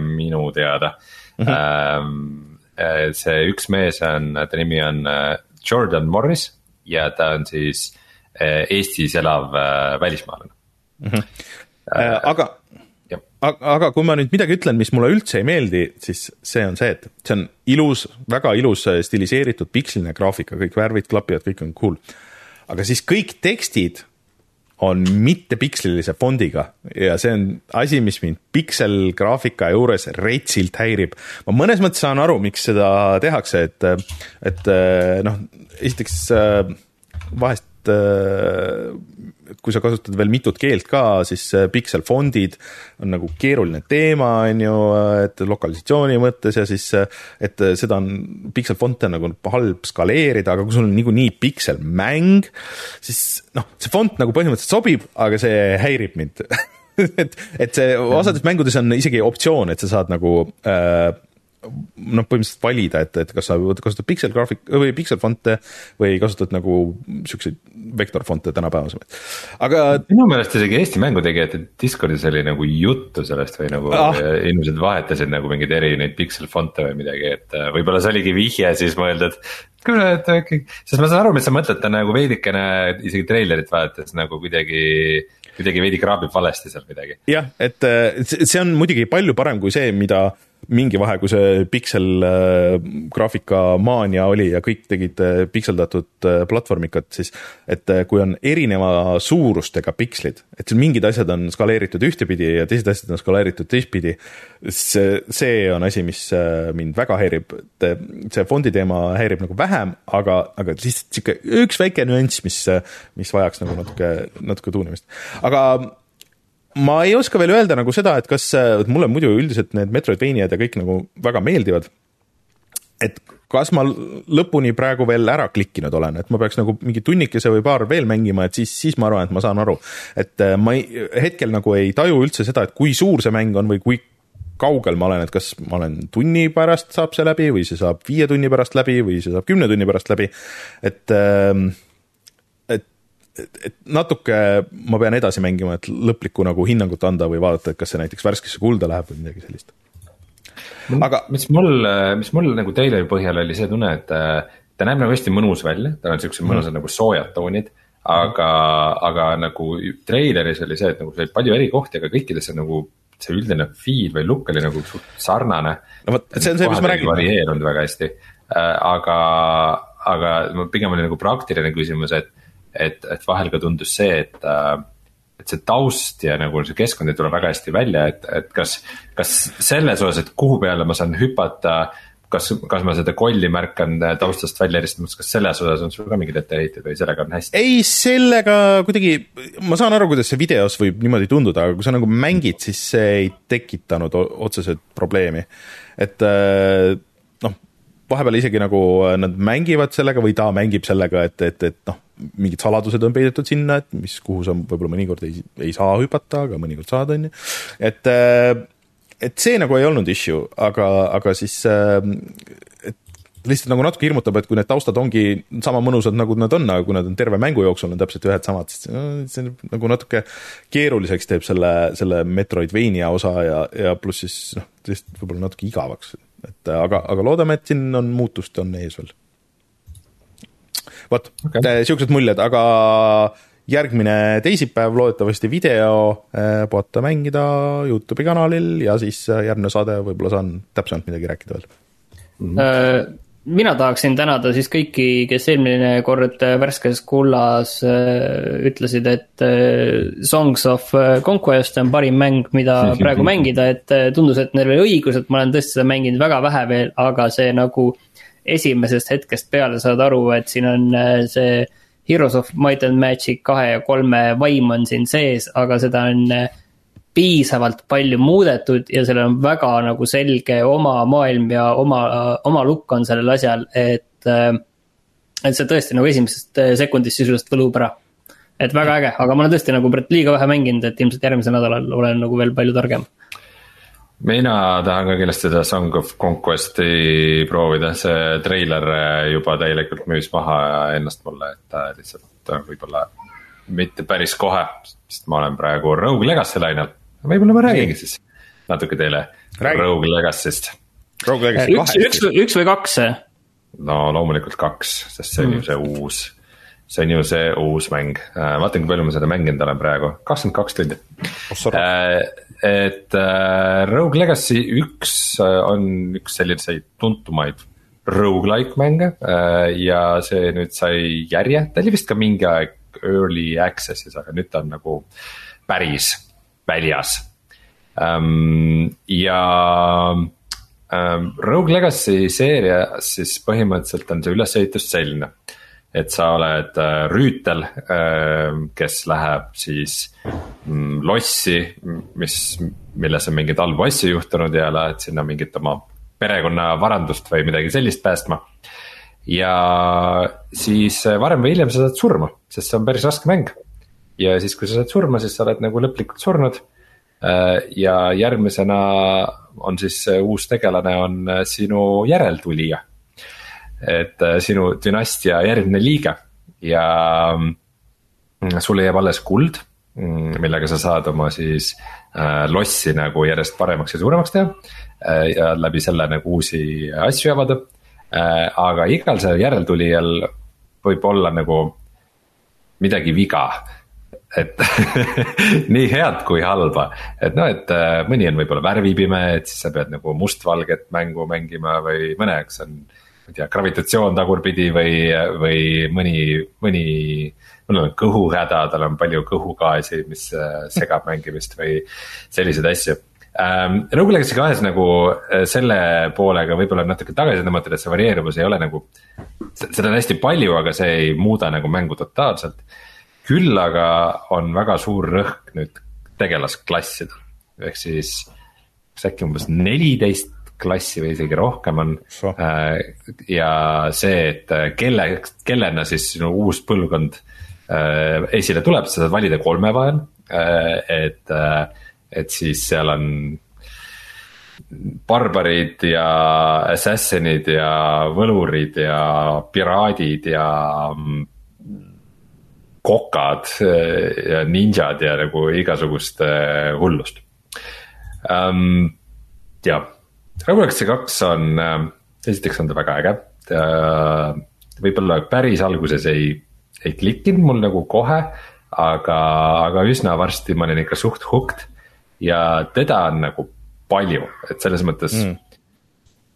minu teada mm. -hmm. see üks mees on, ta nimi on Jordan Morris ja ta on siis Eh, Eestis elav eh, välismaalane mm. -hmm. aga, aga, aga kui ma nüüd midagi ütlen, mis mulle üldse ei meeldi, siis see on see, et see on ilus, väga ilus stiliseeritud piksline graafika, kõik värvid klapivad, kõik on cool. aga siis kõik tekstid on mittepikslilise fondiga ja see on asi, mis mind pikselgraafika juures retsilt häirib. ma mõnes mõttes saan aru, miks seda tehakse, et, et noh, esiteks vahest et äh, kui sa kasutad veel mitut keelt ka, siis pikselfondid on nagu keeruline teema, on ju, et lokalisatsiooni mõttes ja siis, et seda on, pikselfonte on nagu halb skaleerida, aga kui sul on niikuinii pikselmäng, siis noh, see fond nagu põhimõtteliselt sobib, aga see häirib mind et, et see osades mängudes on isegi optsioon, et sa saad nagu äh, noh, põhimõtteliselt valida, et, et kas sa kasutad pikselgraafik või pikselfonte või kasutad nagu siukseid vektorfonte tänapäevasemaid, aga. minu meelest isegi Eesti mängutegijate Discordis oli nagu juttu sellest või nagu ah. inimesed vahetasid nagu mingeid erinevaid pikselfonte või midagi, et äh, võib-olla see oligi vihje siis mõelda, et kuule, et äkki, sest ma saan aru, mis sa mõtled, ta nagu veidikene isegi treilerit vaadates nagu kuidagi kuidagi veidi kraabib valesti seal midagi. jah, et äh, see on muidugi palju parem kui see, mida mingi vahe, kui see piksel äh, graafika maania oli ja kõik tegid äh, pikseldatud äh, platvormikat, siis et kui on erineva suurustega pikslid, et mingid asjad on skaleeritud ühtepidi ja teised asjad on skaleeritud teistpidi, see, see on asi, mis mind väga häirib, see fondi teema häirib nagu vähem, aga, aga lihtsalt sihuke üks väike nüanss, mis, mis vajaks nagu natuke, natuke tuunimist, aga ma ei oska veel öelda nagu seda, et kas, mulle muidu üldiselt need Metroidvaniad ja kõik nagu väga meeldivad. et kas ma lõpuni praegu veel ära klikkinud olen, et ma peaks nagu mingi tunnikese või paar veel mängima, et siis, siis ma arvan, et ma saan aru. et äh, ma ei, hetkel nagu ei taju üldse seda, et kui suur see mäng on või kui kaugel ma olen, et kas ma olen tunni pärast saab see läbi või see saab viie tunni pärast läbi või see saab kümne tunni pärast läbi. et äh, et, natuke ma pean edasi mängima, et lõplikku nagu hinnangut anda või vaadata, et kas see näiteks värskesse kulda läheb või midagi sellist. aga mis mul, mis mul nagu treileri põhjal oli see tunne, et ta näeb nagu hästi mõnus välja, tal on siuksed mm. mõnusad nagu soojad toonid. aga, aga nagu treileris oli see, et nagu see oli palju eri kohti, aga kõikides on nagu see üldine feel või look oli nagu suht sarnane. no vot, see on see, mis ma räägin. varieerunud väga hästi, aga, aga pigem oli nagu praktiline küsimus, et et, et vahel ka tundus see, et äh, et see taust ja nagu see keskkond ei tule väga hästi välja, et, et kas, kas selles osas, et kuhu peale ma saan hüpata. kas, kas ma seda kolli märkan taustast välja eristamas, kas selles osas on sul ka mingeid etteheiteid või sellega on hästi? ei, sellega kuidagi, ma saan aru, kuidas see videos võib niimoodi tunduda, aga kui sa nagu mängid, siis see ei tekitanud otseselt probleemi. et äh, noh, vahepeal isegi nagu nad mängivad sellega või ta mängib sellega, et, et, et noh mingid saladused on peidetud sinna, et mis, kuhu sa võib-olla mõnikord ei, ei saa hüpata, aga mõnikord saad, on ju. et, äh, et see nagu ei olnud issue, aga, aga siis äh, et lihtsalt nagu natuke hirmutab, et kui need taustad ongi sama mõnusad, nagu nad on, aga kui nad on terve mängu jooksul on täpselt ühed samad, siis see nagu natuke keeruliseks teeb selle, selle Metroidvania osa ja, ja pluss siis noh, lihtsalt võib-olla natuke igavaks. et aga, aga loodame, et siin on muutust on ees veel vot okay., siuksed muljed, aga järgmine teisipäev loodetavasti video eh, puhata mängida Youtube'i kanalil ja siis eh, järgmine saade võib-olla saan täpsemalt midagi rääkida veel mm. -hmm. mina tahaksin tänada siis kõiki, kes eelmine kord värskes kullas äh, ütlesid, et äh, Songs of Conquest on parim mäng, mida praegu mängida, et äh, tundus, et neil oli õigus, et ma olen tõesti seda mänginud väga vähe veel, aga see nagu. Esimesest hetkest peale saad aru, et siin on see Heroes of Might and Magic kahe ja kolme vaim on siin sees, aga seda on piisavalt palju muudetud ja sellel on väga nagu selge oma maailm ja oma, oma lukk on sellel asjal, et. et see tõesti nagu esimesest sekundist sisuliselt võlub ära. et väga äge, aga ma olen tõesti nagu liiga vähe mänginud, et ilmselt järgmisel nädalal olen nagu veel palju targem mina tahan ka kindlasti seda Song of Conquest'i proovida, see treiler juba täielikult müüs maha ennast mulle, et ta lihtsalt võib-olla mitte päris kohe, sest ma olen praegu Rogue Legacy lainel võib-olla ma räägingi siis natuke teile Räägi. Rogue Legacy'st. Rogue Legacy üks, üks, üks või kaks? no loomulikult kaks, sest see on mm. ju see uus, see on ju see uus mäng, äh, vaatan, kui palju ma seda mänginud olen praegu, kakskümmend kaks tundi oh,. et äh, Rogue Legacy üks on üks selliseid tuntumaid rogu-like mänge ja see nüüd sai järje, ta oli vist ka mingi aeg early access'is, aga nüüd ta on nagu päris väljas ähm,. ja ähm, Rogue Legacy seeria siis põhimõtteliselt on see ülesehitus selline. Et sa oled äh, rüütel äh,, kes läheb siis mm, lossi, mis, milles on mingeid halbu asju juhtunud ja lähed sinna mingit oma perekonna varandust või midagi sellist päästma ja siis äh, varem või hiljem sa saad surma, sest see on päris raske mäng ja siis, kui sa saad surma, siis sa oled nagu lõplikult surnud. Ja järgmisena on siis uus tegelane on sinu järeltulija. Et äh, sinu dünastia järgmine liige ja mm, sulle jääb alles kuld, mm, millega sa saad oma siis lossi nagu järjest paremaks ja suuremaks teha. ja läbi selle nagu uusi asju avada. aga igal sellel järeltulijal võib olla nagu midagi viga et nii head kui halba, et noh, et äh, mõni on võib-olla värvipime, et siis sa pead nagu mustvalget mängu mängima või mõne jaoks on. Ma ei tea, gravitatsioon tagurpidi või, või mõni, mõni, mul on kõhuhäda, tal on palju kõhugaasi, mis äh, segab mängimist või selliseid asju ähm,. Rogue Legacy kahes nagu äh, selle poolega võib-olla natuke tagasi tõmmata, et see varieeruvus ei ole nagu. seda on hästi palju, aga see ei muuda nagu mängu totaalselt küll aga on väga suur rõhk nüüd tegelasklassidel, ehk siis kas äkki umbes neliteist klassi või isegi rohkem on. Äh, ja see, et äh, kelle, kellena siis sinu uus põlvkond äh, esile tuleb, sa saad valida kolme vahel, et, et siis seal on barbarid ja assassin'id ja võlurid ja piraadid ja mm, kokad ja ninjad ja nagu igasugust hullust um,. ja, Roblox kaks on, eh, esiteks on ta väga äge. võib-olla päris alguses ei, ei klikkinud mul nagu kohe, aga, aga üsna varsti ma olin ikka suht hooked. ja teda on nagu palju, et selles mõttes mm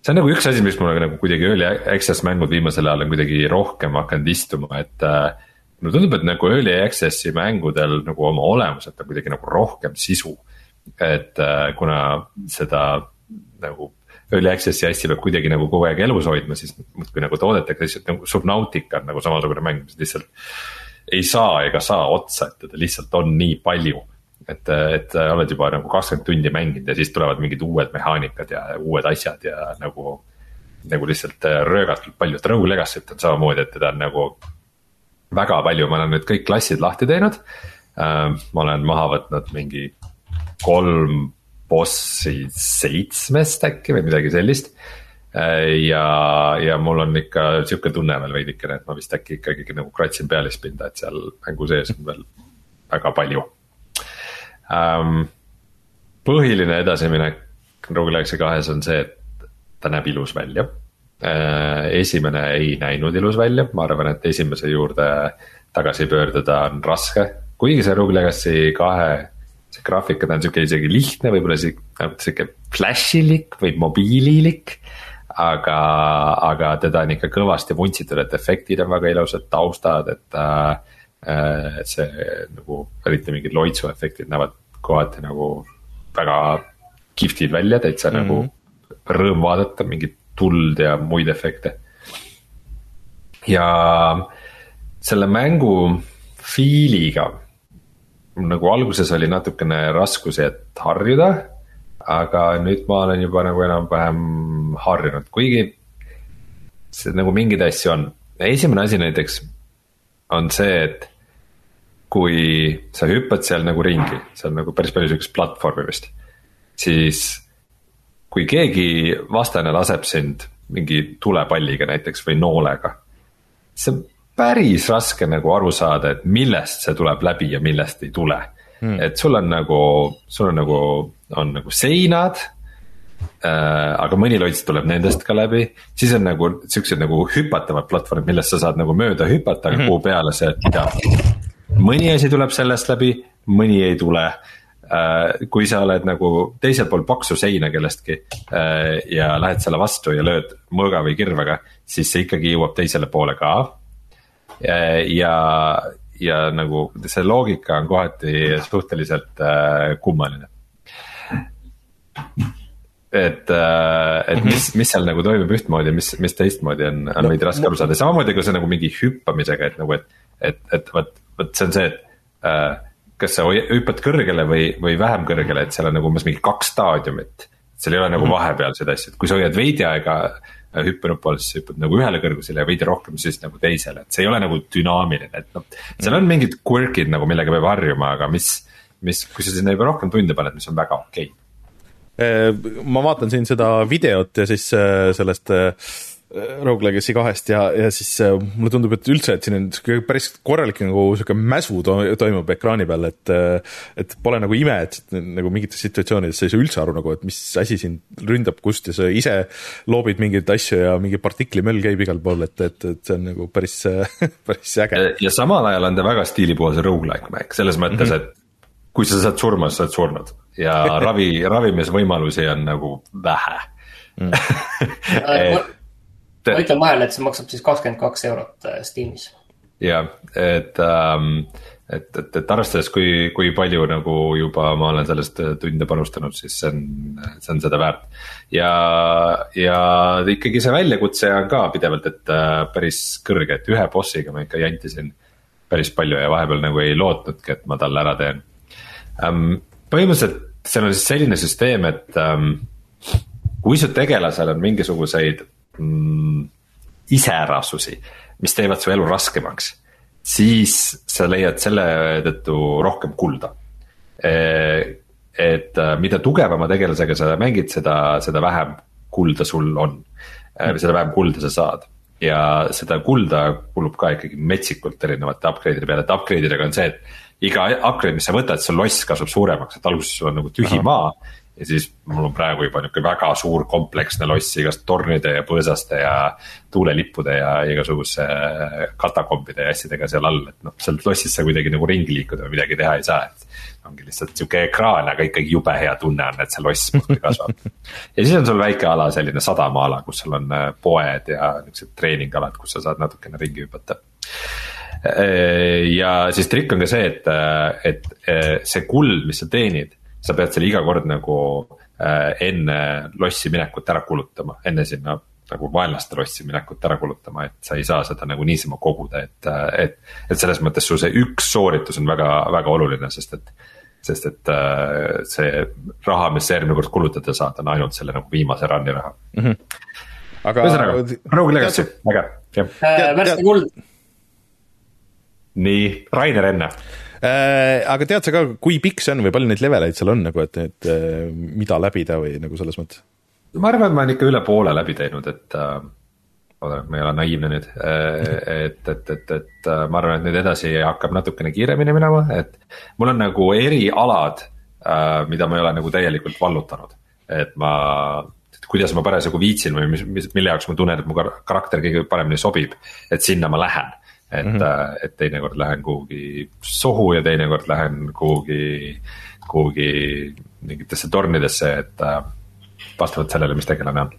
see on nagu üks asi, mis mulle nagu kuidagi early access mängud viimasel ajal on kuidagi rohkem hakanud istuma, et äh, mulle tundub, et nagu early access'i mängudel nagu oma olemuselt on kuidagi nagu rohkem sisu. et äh, kuna seda nagu early access'i asja peab kuidagi nagu kogu aeg elus hoidma, siis muudkui nagu toodetakse lihtsalt nagu Subnautica on nagu samasugune mäng, mis lihtsalt. ei saa ega saa otsa, et teda lihtsalt on nii palju. et, et oled juba nagu kakskümmend tundi mänginud ja siis tulevad mingid uued mehaanikad ja uued asjad ja nagu. nagu lihtsalt röögatult palju, et Rogue Legacy't on samamoodi, et teda on nagu väga palju, ma olen nüüd kõik klassid lahti teinud. Äh, ma olen maha võtnud mingi kolm bossi seitsmest äkki või midagi sellist. Ja, ja mul on ikka sihuke tunne veel veidikene, et ma vist äkki ikkagi nagu kratsin pealispinda, et seal mängu sees on veel väga palju um,. põhiline edasiminek Rogue Legacy kahes on see, et ta näeb ilus välja Äh, esimene ei näinud ilus välja, ma arvan, et esimese juurde tagasi pöörduda on raske. kuigi see Rogue Legacy kahe, see graafika, ta on sihuke isegi lihtne, võib-olla sihuke, sihuke flashilik või mobiililik. aga, aga teda on ikka kõvasti vuntsitud, et efektid on väga ilusad, taustad, et äh,. see nagu, eriti mingid loitsu efektid näevad kohati nagu väga kihvtid välja, täitsa mm -hmm. nagu rõõm vaadata, mingit tuld ja muid efekte. ja selle mängu feel'iga nagu alguses oli natukene raskusi, et harjuda aga nüüd ma olen juba nagu enam-vähem harjunud, kuigi see nagu mingeid asju on. esimene asi näiteks on see, et kui sa hüppad seal nagu ringi, seal nagu päris palju sihukest platvormi vist. siis kui keegi vastane laseb sind mingi tulepalliga näiteks või noolega. see päris raske nagu aru saada, et millest see tuleb läbi ja millest ei tule hmm.. et sul on nagu, sul on nagu on nagu seinad äh,. aga mõni loits tuleb nendest ka läbi, siis on nagu siuksed nagu hüpatavad platvormid, millest sa saad nagu mööda hüpata, aga mm -hmm. kuhu peale see, mida. mõni asi tuleb sellest läbi, mõni ei tule äh,. kui sa oled nagu teisel pool paksu seina kellestki äh, ja lähed selle vastu ja lööd mõõga või kirvega, siis see ikkagi jõuab teisele poole ka ja, ja nagu see loogika on kohati suhteliselt äh, kummaline et, äh, et mis, mis seal nagu toimub ühtmoodi, mis, mis teistmoodi on, on veidi raske aru saada, samamoodi kui see nagu mingi hüppamisega, et nagu, et. et, et vot, vot see on see, et äh, kas sa hüppad kõrgele või, või vähem kõrgele, et seal on nagu umbes mingi kaks staadiumit. seal ei ole nagu mhm. vahepealseid asju, et kui sa hoiad veidi aega äh, hüppenupu all, siis hüppad nagu ühele kõrgusele ja veidi rohkem siis nagu teisele, et see ei ole nagu dünaamiline, et noh. seal on mingid quirk'id nagu, millega peab harjuma, aga mis, mis, kui sa sinna juba rohkem tunde paned, mis on väga okei okay Äh, ma vaatan siin seda videot ja siis äh, sellest äh, Rogue Legacy kahest ja, ja siis mulle tundub, et üldse, et siin on sihuke päris korralik nagu sihuke mäsu to toimub ekraani peal, et et pole nagu ime, et nagu mingites situatsioonides sa ei saa üldse aru nagu, et mis asi sind ründab, kust ja sa ise loobid mingeid asju ja mingi partiklimöll käib igal pool, et, et, et see on nagu päris päris äge. ja samal ajal on ta väga stiilipuhas rogu-like mäng, selles mõttes mm, -hmm. et kui sa saad surma, sa oled surnud ja ravi, ravimisvõimalusi on nagu vähe mm. Ma ütlen vahele, et see maksab siis kakskümmend kaks eurot äh, Steamis. jah, et ähm,, et, et, et arvestades, kui, kui palju nagu juba ma olen sellest tunde panustanud, siis see on, see on seda väärt. ja, ja ikkagi see väljakutse on ka pidevalt, et äh, päris kõrge, et ühe bossiga ma ikka jantisin päris palju ja vahepeal nagu ei lootnudki, et ma talle ära teen ähm,. põhimõtteliselt seal on siis selline süsteem, et ähm, kui su tegelasel on mingisuguseid mm, iseärasusi, mis teevad su elu raskemaks, siis sa leiad selle tõttu rohkem kulda e,. et äh, mida tugevama tegelasega sa mängid, seda, seda vähem kulda sul on mm., seda vähem kulda sa saad ja seda kulda kulub ka ikkagi metsikult erinevate upgrade'ide peale, et upgrade idega on see, et iga upgrade, mis sa võtad, see loss kasvab suuremaks, et alguses sul on nagu tühi Aha. maa. Ja siis mul on praegu juba nihuke väga suur kompleksne loss igast tornide ja põõsaste ja tuulelippude ja igasuguse katakombide ja asjadega seal all, et noh, sealt lossist sa kuidagi nagu ringi liikuda või midagi teha ei saa, et. ongi lihtsalt sihuke ekraan, aga ikkagi jube hea tunne on, et see loss muudkui kasvab ja siis on sul väike ala, selline sadamaala, kus sul on äh, poed ja niuksed treeningalad, kus sa saad natukene ringi hüpata Äh, ja siis trikk on ka see, et, äh, et see kuld, mis sa teenid, sa pead selle iga kord nagu enne lossi minekut ära kulutama, enne sinna nagu vaenlaste lossi minekut ära kulutama, et sa ei saa seda nagu niisama koguda, et, et. et selles mõttes sul see üks sooritus on väga, väga oluline, sest et, sest et see raha, mis sa järgmine kord kulutada saad, on ainult selle nagu viimase run'i raha mm. -hmm. aga. ühesõnaga, Rogue Legacy, vägev, jah. värske kuld nii, Rainer enne äh,. Aga tead sa ka, kui pikk see on või palju neid leveleid seal on nagu, et, et äh, mida läbida või nagu selles mõttes? ma arvan, et ma olen ikka üle poole läbi teinud, et äh, oota, ma ei ole naiivne nüüd äh,, et, et, et, et äh, ma arvan, et nüüd edasi hakkab natukene kiiremini minema, et. mul on nagu erialad äh,, mida ma ei ole nagu täielikult vallutanud, et ma kuidas ma parasjagu viitsin või mis, mis, mille jaoks ma tunnen, et mu karakter kõige paremini sobib, et sinna ma lähen et mm, -hmm. et teinekord lähen kuhugi sohu ja teinekord lähen kuhugi, kuhugi mingitesse tornidesse, et äh, vastavalt sellele, mis tegelane on.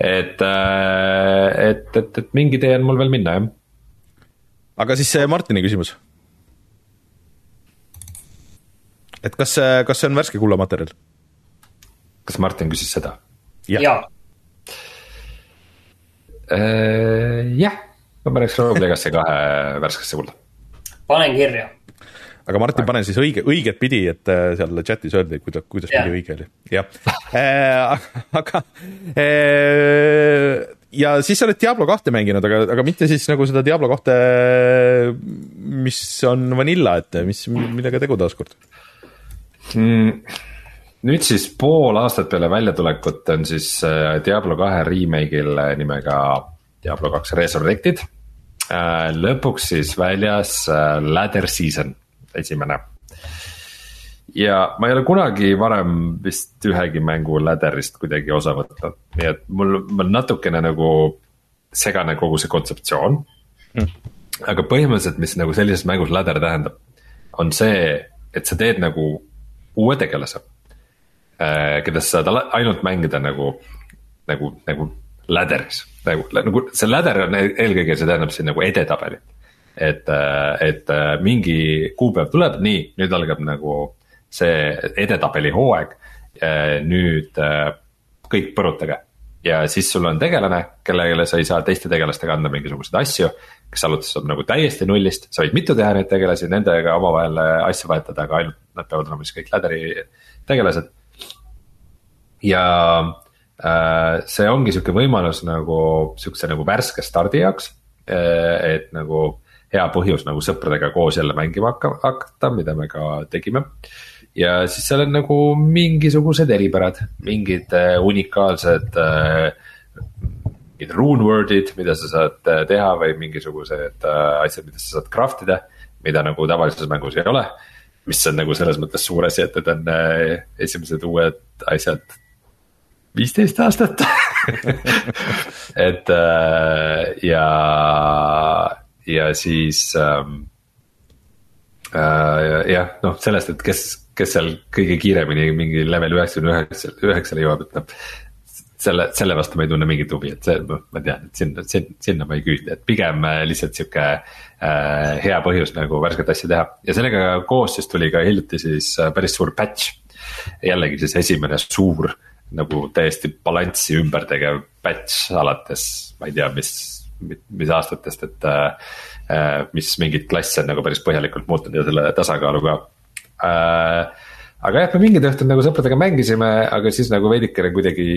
et, et, et, et mingi tee on mul veel minna, jah. aga siis see Martini küsimus. et kas, kas see on värske kullamaterjal? kas Martin küsis seda? jah ja. ja.. jah, ma paneks Rogue Legacy kahe värskesse kulda. panen kirja aga Martin, pane siis õige, õiget pidi, et äh, seal chat'is öeldi, kuidas, kuidas pidi õige oli, jah äh, aga äh, ja siis sa oled Diablo kahte mänginud, aga, aga mitte siis nagu seda Diablo kahte, mis on Vanilla, et mis, millega tegu taaskord mm.? nüüd siis pool aastat peale väljatulekut on siis Diablo kahe remake'il nimega Diablo kaks Resurrected. lõpuks siis väljas Ladder Season esimene. ja ma ei ole kunagi varem vist ühegi mängu ladder'ist kuidagi osa võtnud, nii et mul, mul natukene nagu segane kogu see kontseptsioon mm.. aga põhimõtteliselt, mis nagu sellises mängus ladder tähendab, on see, et sa teed nagu uue tegelase. Äh, keda sa saad ainult mängida nagu, nagu, nagu ladder'is, nagu, nagu see ladder on eelkõige, see tähendab siin nagu edetabelit et, et mingi kuupäev tuleb, nii, nüüd algab nagu see edetabeli hooaeg. nüüd kõik põrutage ja siis sul on tegelane, kellele sa ei saa teiste tegelastega anda mingisuguseid asju. kes alustab nagu täiesti nullist, sa võid mitu teha neid tegelasi, nendega omavahel asju vahetada, aga ainult nad peavad olema siis kõik ladder'i tegelased. ja äh, see ongi sihuke võimalus nagu sihukese nagu värske stardi jaoks, et nagu hea põhjus nagu sõpradega koos jälle mängima hakata, mida me ka tegime. ja siis seal on nagu mingisugused eripärad, mingid äh, unikaalsed äh, mingid rune word'id, mida sa saad äh, teha või mingisugused äh, asjad, mida sa saad craft ida, mida nagu tavalises mängus ei ole. mis on nagu selles mõttes suur asi, et need on äh, esimesed uued asjad viisteist aastat et äh, ja ja siis ähm, äh, jah, noh sellest, et kes, kes seal kõige kiiremini mingi level üheksakümne üheksa, üheksale jõuab, et noh. selle, selle vastu ma ei tunne mingit huvi, et see, noh, ma tean, et sinna, sinna, sinna ma ei küündi, et pigem äh, lihtsalt sihuke äh, hea põhjus nagu värsket asja teha ja sellega koos siis tuli ka hiljuti siis äh, päris suur patch. jällegi siis esimene suur nagu täiesti balanssi ümber tegev patch alates, ma ei tea, mis mis aastatest, et äh, mis mingeid klasse on nagu päris põhjalikult muutunud ja selle tasakaalu ka äh,. aga jah, me mingid õhtud nagu sõpradega mängisime, aga siis nagu veidikene kuidagi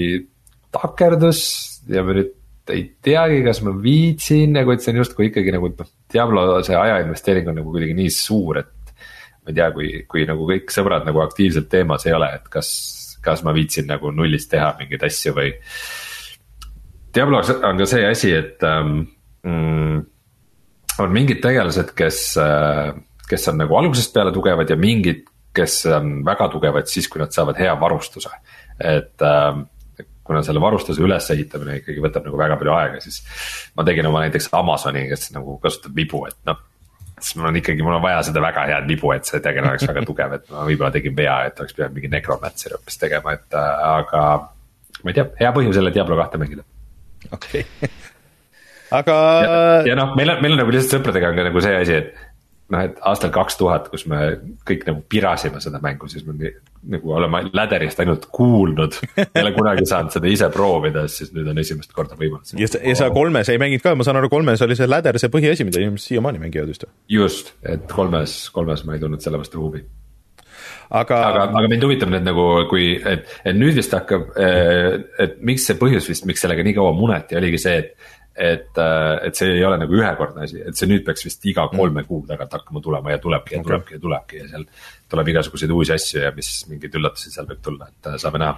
takerdus ja me nüüd ei teagi, kas ma viitsin nagu, et see on justkui ikkagi nagu noh, Diablo see aja investeering on nagu kuidagi nii suur, et. ma ei tea, kui, kui nagu kõik sõbrad nagu aktiivselt teemas ei ole, et kas, kas ma viitsin nagu nullist teha mingeid asju või Diablos on ka see asi, et ähm, mm, on mingid tegelased, kes äh,, kes on nagu algusest peale tugevad ja mingid, kes on väga tugevad siis, kui nad saavad hea varustuse. et äh, kuna selle varustuse ülesehitamine ikkagi võtab nagu väga palju aega, siis ma tegin oma näiteks Amazoni, kes nagu kasutab vibu, et noh siis mul on ikkagi, mul on vaja seda väga head vibu, et see tegelane oleks väga tugev, et ma võib-olla tegin vea, et oleks pidanud mingi necromancer'i hoopis tegema, et äh, aga. ma ei tea, hea põhjus jälle Diablo kahte mängida okei okay. aga. ja, ja noh, meil on, meil on nagu lihtsalt sõpradega on ka nagu see asi, et noh, et aastal kaks tuhat, kus me kõik nagu pirasime seda mängu, siis me nagu oleme Ladderist ainult kuulnud. ei ole kunagi saanud seda ise proovida, siis nüüd on esimest korda võimalus. ja sa, ja sa kolmes ei mänginud ka, ma saan aru, kolmes oli see Ladder see põhiasi, mida inimesed siiamaani mängivad vist või? just, et kolmes, kolmes ma ei tundnud selle vastu huvi aga. aga, aga mind huvitab nüüd nagu, kui, et, et nüüd vist hakkab, et miks see põhjus vist, miks sellega nii kaua muneti, oligi see, et. Et, eh, et see ei ole nagu ühekordne asi, et see nüüd peaks vist iga kolme mm. kuu tagant hakkama tulema ja tulebki ja okay. tulebki ja tulebki ja seal. tuleb igasuguseid uusi asju ja mis mingeid üllatusi seal võib tulla, et eh, saame näha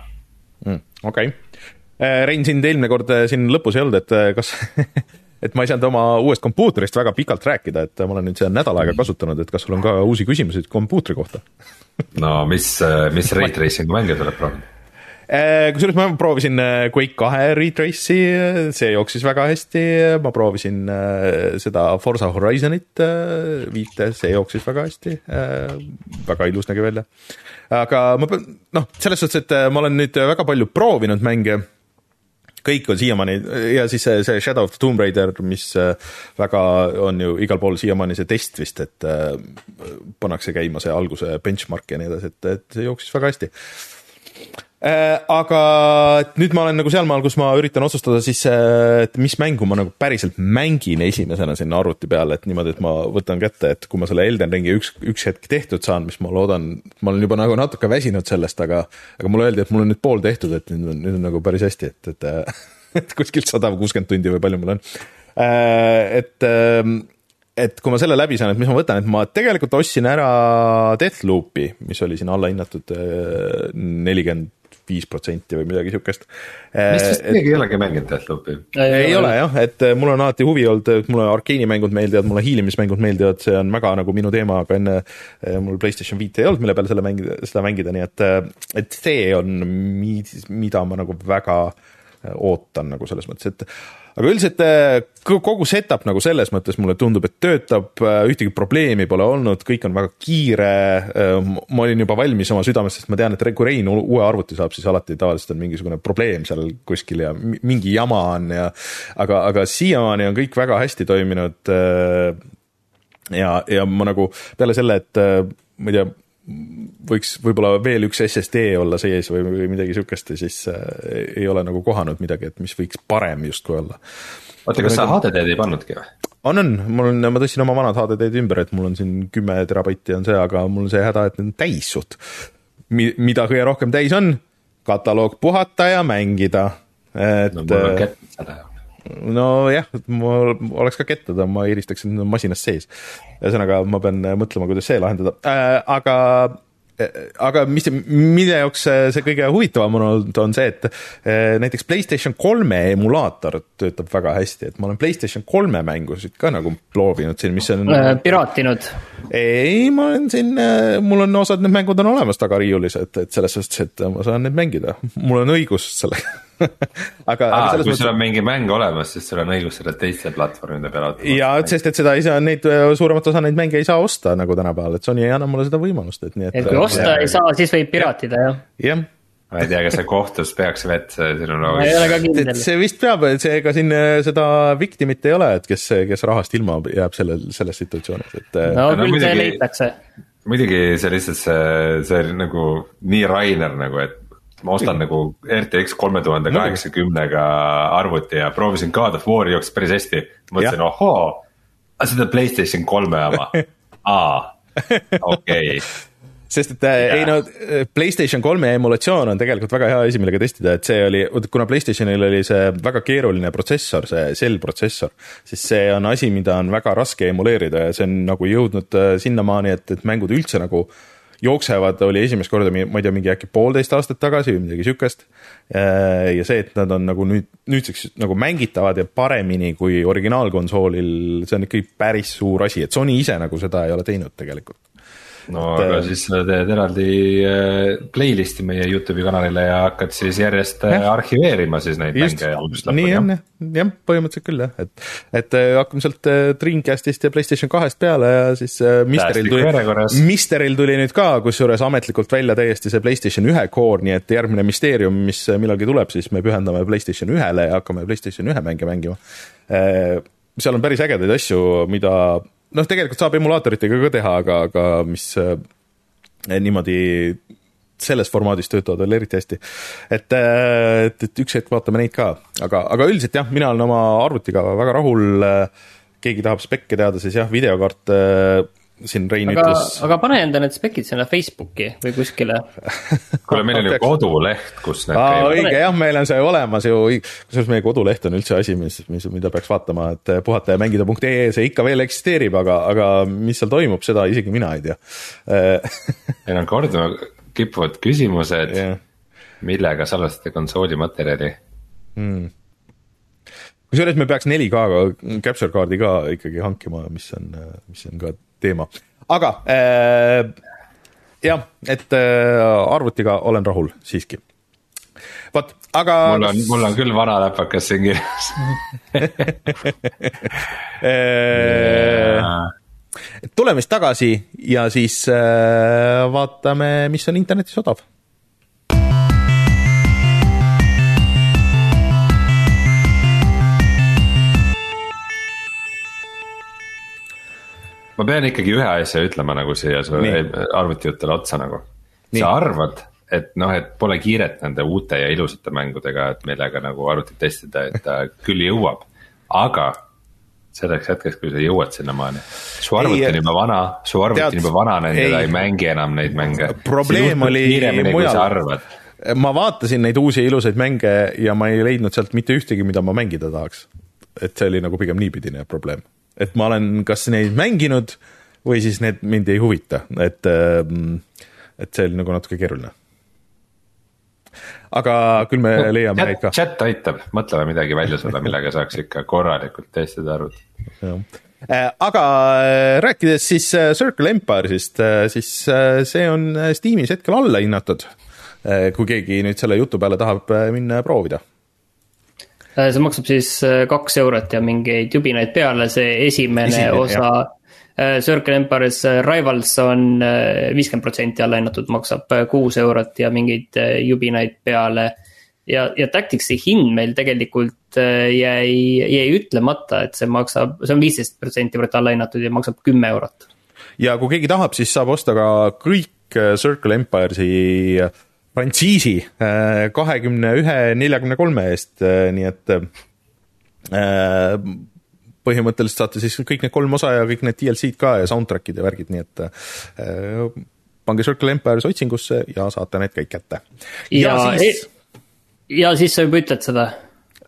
mm,. okei okay., Rein, sind eelmine kord siin lõpus ei olnud, et kas et ma ei saanud oma uuest kompuutrist väga pikalt rääkida, et ma olen nüüd seda nädal aega kasutanud, et kas sul on ka uusi küsimusi kompuutri kohta no mis, mis Ray Tracing'u mänge proovinud? Äh, kusjuures ma proovisin äh, Quake kahe retrace'i, see jooksis väga hästi, ma proovisin äh, seda Forsa Horizonit viite, see jooksis väga hästi, väga ilus nägi välja. aga ma pean, noh, selles suhtes, et ma olen nüüd väga palju proovinud mänge kõik on siiamaani ja siis see, see Shadow of the Tomb Raider, mis äh, väga on ju igal pool siiamaani see test vist, et äh, pannakse käima see alguse benchmark ja nii edasi, et, et see jooksis väga hästi Äh, aga nüüd ma olen nagu sealmaal, kus ma üritan otsustada siis, äh, et mis mängu ma nagu päriselt mängin esimesena sinna arvuti peale, et niimoodi, et ma võtan kätte, et kui ma selle Elden Ringi üks, üks hetk tehtud saan, mis ma loodan, ma olen juba nagu natuke väsinud sellest, aga, aga mulle öeldi, et mul on nüüd pool tehtud, et nüüd on, nüüd on nagu päris hästi, et, et, et kuskilt sada kuuskümmend tundi või palju mul on. Äh, et ähm, et kui ma selle läbi saan, et mis ma võtan, et ma tegelikult ostsin ära Deathloopi, mis oli siin allahinnatud nelikümmend viis protsenti või midagi siukest. vist vist keegi ei olegi mänginud Deathloopi. ei ole jah, et mul on alati huvi olnud, et mulle arkeenimängud meeldivad, mulle hiilimismängud meeldivad, see on väga nagu minu teema, aga enne eh, mul Playstation viite ei olnud, mille peal selle mängida, seda mängida, nii et, eh, et see on, mida ma nagu väga eh, ootan nagu selles mõttes, et aga üldiselt äh, kogu setup nagu selles mõttes mulle tundub, et töötab, äh, ühtegi probleemi pole olnud, kõik on väga kiire. Äh, ma olin juba valmis oma südames, sest ma tean, et kui Rein uue arvuti saab, siis alati tavaliselt on mingisugune probleem seal kuskil ja mingi jama on ja aga, aga siiamaani on kõik väga hästi toiminud. ja, ja ma nagu peale selle, et ma ei tea võiks võib-olla veel üks SSD olla sees või, või midagi sihukest ja siis äh, ei ole nagu kohanud midagi, et mis võiks parem justkui olla. oota, kas sa HDD-d ei pannudki või? on, on, mul on, ma tõstsin oma vanad HDD-d ümber, et mul on siin kümme terabaiti on see, aga mul on see häda, et need on täis suht. mida kõige rohkem täis on, kataloog puhata ja mängida, et. no mul on kätt seda nojah, mul oleks ka kettada, ma eelistaks, et need on masinas sees. ühesõnaga, ma pean mõtlema, kuidas see lahendada äh,, aga aga mis, mille jaoks see kõige huvitavam on olnud, on see, et äh, näiteks Playstation kolme emulaator töötab väga hästi, et ma olen Playstation kolme mängusid ka nagu proovinud siin, mis on äh,. piraatinud? ei, ma olen siin, äh, mul on osad need mängud on olemas tagariiulis, et, et selles suhtes, et ma saan neid mängida, mul on õigus sellega aga, Aa, aga kui mõttes... sul on mingi mäng olemas, siis sul on õigus seda teiste platvormide peale osta. ja, sest et seda ei saa, neid, suuremat osa neid mänge ei saa osta nagu tänapäeval, et Sony ei anna mulle seda võimalust, et nii et. et kui osta ja, ei saa, siis võib piraatida, jah. jah ma ei tea, kas see kohtus peaks vett sinu kindel. see vist peab, et see, ega siin seda victim'it ei ole, et kes, kes rahast ilma jääb sellel, selles situatsioonis, et. No, no küll see leitakse. muidugi see lihtsalt see, see nagu nii Rainer nagu, et ma ostan nagu RTX kolme tuhande kaheksakümnega arvuti ja proovisin God of War'i jooksis päris hästi. mõtlesin, ohoo, aga seda Playstation kolme oma, aa, okei sest et yeah. Äh, ei no Playstation kolme emulatsioon on tegelikult väga hea asi, millega testida, et see oli, kuna Playstationil oli see väga keeruline protsessor, see Cell protsessor, siis see on asi, mida on väga raske emuleerida ja see on nagu jõudnud äh, sinnamaani, et, et mängud üldse nagu äh, jooksevad, oli esimest korda, ma ei tea, mingi äkki poolteist aastat tagasi või midagi sihukest. ja see, et nad on nagu nüüd, nüüdseks nagu mängitavad ja paremini kui originaalkonsoolil, see on ikkagi päris suur asi, et Sony ise nagu seda ei ole teinud tegelikult no et, aga äh, siis sa teed eraldi äh, playlist'i meie Youtube'i kanalile ja hakkad siis järjest äh, jah. arhiveerima siis neid Just, mänge algusest lõpuni. nii on jah, jah, põhimõtteliselt küll jah, et, et hakkame sealt Dreamcastist ja Playstation kahest peale ja siis Misteril tuli, Misteril tuli nüüd ka kusjuures ametlikult välja täiesti see Playstation ühe core, nii et järgmine Mysterium, mis millalgi tuleb, siis me pühendame Playstation ühele ja hakkame Playstation ühe mänge mängima. seal on päris ägedaid asju, mida noh, tegelikult saab emulaatoritega ka teha, aga, aga mis äh, niimoodi selles formaadis töötavad veel eriti hästi. et, äh, et, et üks hetk vaatame neid ka, aga, aga üldiselt jah, mina olen oma arvutiga väga rahul. keegi tahab spekke teada, siis jah, videokaart äh, siin Rein aga, ütles. aga pane enda need spekid sinna Facebooki või kuskile kuule, meil on ju koduleht, kus need Aa, käivad. õige jah, meil on see olemas ju, kusjuures meie koduleht on üldse asi, mis, mis, mida peaks vaatama, et puhatajamängida.ee, see ikka veel eksisteerib, aga, aga mis seal toimub, seda isegi mina ei tea meil on korduma kippuvad küsimused yeah., millega salvestate konsooli materjali hmm kusjuures me peaks 4K capture kaardi ka ikkagi hankima, mis on, mis on ka teema, aga äh, jah, et äh, arvutiga olen rahul siiski. vot, aga. mul on, mul on küll vana läpakas siin kirjas äh, tuleme siis tagasi ja siis äh, vaatame, mis on internetis odav ma pean ikkagi ühe asja ütlema nagu siia su arvutijutele otsa nagu. sa arvad, et noh, et pole kiiret nende uute ja ilusate mängudega, et millega nagu arvutit testida, et ta küll jõuab, aga selleks hetkeks, kui sa jõuad sinnamaani. su arvuti on juba vana, su arvuti on juba vananenud ja ta ei mängi enam neid mänge. probleem oli mujal. ma vaatasin neid uusi ilusaid mänge ja ma ei leidnud sealt mitte ühtegi, mida ma mängida tahaks. et see oli nagu pigem niipidine probleem, et ma olen kas neid mänginud või siis need mind ei huvita, et, ähm, et see oli nagu natuke keeruline aga küll me no, leiame neid ka. chat aitab, mõtleme midagi välja sulle, millega saaks ikka korralikult testida arvutit. Äh, aga äh, rääkides siis äh, Circle Empire'ist, siis see on Steamis hetkel alla hinnatud. kui keegi nüüd selle jutu peale tahab minna proovida see maksab siis kaks eurot ja mingeid jubinaid peale, see esimene, esimene osa Äh, Circle Empire'is äh, Rivals on äh, viiskümmend protsenti alla hinnatud, maksab kuus eurot ja mingeid jubinaid peale. ja, ja Tacticsi hind meil tegelikult jäi, jäi ütlemata, et see maksab, see on viisteist protsenti võrra alla hinnatud ja maksab kümme eurot. ja kui keegi tahab, siis saab osta ka kõik Circle Empire'i frantsiisi kahekümne ühe, neljakümne kolme eest, nii et põhimõtteliselt saate siis kõik need kolm osa ja kõik need DLC-d ka ja soundtrack'id ja värgid, nii et äh, pange Circle Empires otsingusse ja saate need kõik kätte. ja, siis e, ja siis sa juba ütled seda?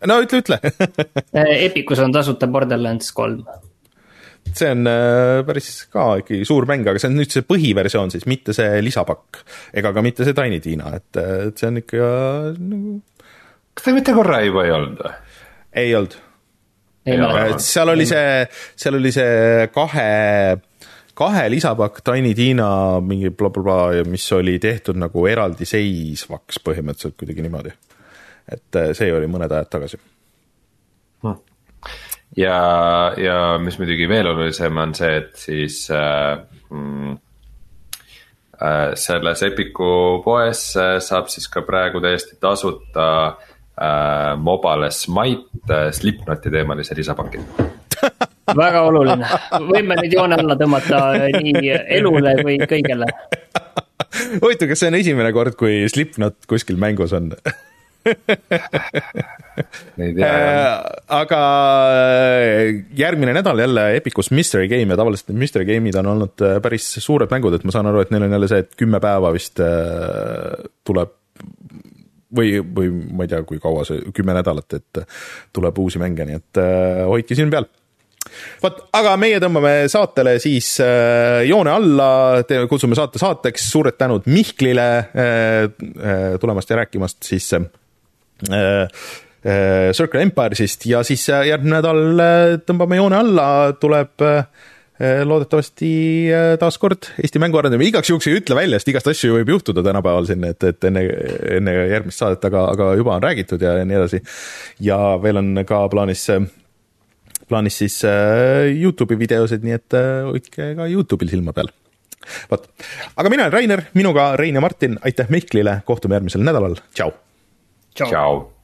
no ütle, ütle äh, Epicus on tasuta Borderlands kolm see on äh, päris ka ikkagi suur mäng, aga see on nüüd see põhiversioon siis, mitte see lisapakk. ega ka mitte see Tiny Tina, et, et see on ikka nagu. kas ta mitte korra juba ei olnud või? ei olnud seal oli see, seal oli see kahe, kahe lisapakk Tiny Tina mingi blablabla bla, bla, mis oli tehtud nagu eraldiseisvaks põhimõtteliselt kuidagi niimoodi. et äh, see oli mõned ajad tagasi. Ja, ja mis muidugi veel olulisem on see, et siis äh, mm, äh, selles Epiku poes äh, saab siis ka praegu täiesti tasuta äh, Mobile Smite äh, Slipknoti teemalise lisapaki. Väga oluline, võime nüüd joone alla tõmmata nii elule kui kõigele. huvitav, kas see on esimene kord, kui Slipknot kuskil mängus on aga äh, järgmine nädal jälle Epicus Mystery Game ja tavaliselt need Mystery Game'id on olnud äh, päris suured mängud, et ma saan aru, et neil on jälle see, et kümme päeva vist tuleb või, või ma ei tea, kui kaua see, kümme nädalat, et tuleb uusi mänge, nii et äh, hoidke silm peal. Vot, aga meie tõmbame saatele siis äh, joone alla, kutsume saate saateks, suured tänud Mihklile äh, äh, tulemast ja rääkimast siis äh, äh, Circle Empire'ist ja siis järgmine nädal äh, tõmbame joone alla, tuleb äh, loodetavasti eh, taaskord Eesti mänguarendamine, igaks juhuks ei ütle välja, sest igast asju võib juhtuda tänapäeval siin, et, et enne, enne järgmist saadet, aga, aga juba on räägitud ja nii edasi. ja veel on ka plaanis, plaanis siis Youtube'i videosid, nii et hoidke ka Youtube'il silma peal. vot, aga mina olen Rainer, minuga Rein ja Martin, aitäh Mihklile, kohtume järgmisel nädalal, tšau. Tšau, tšau..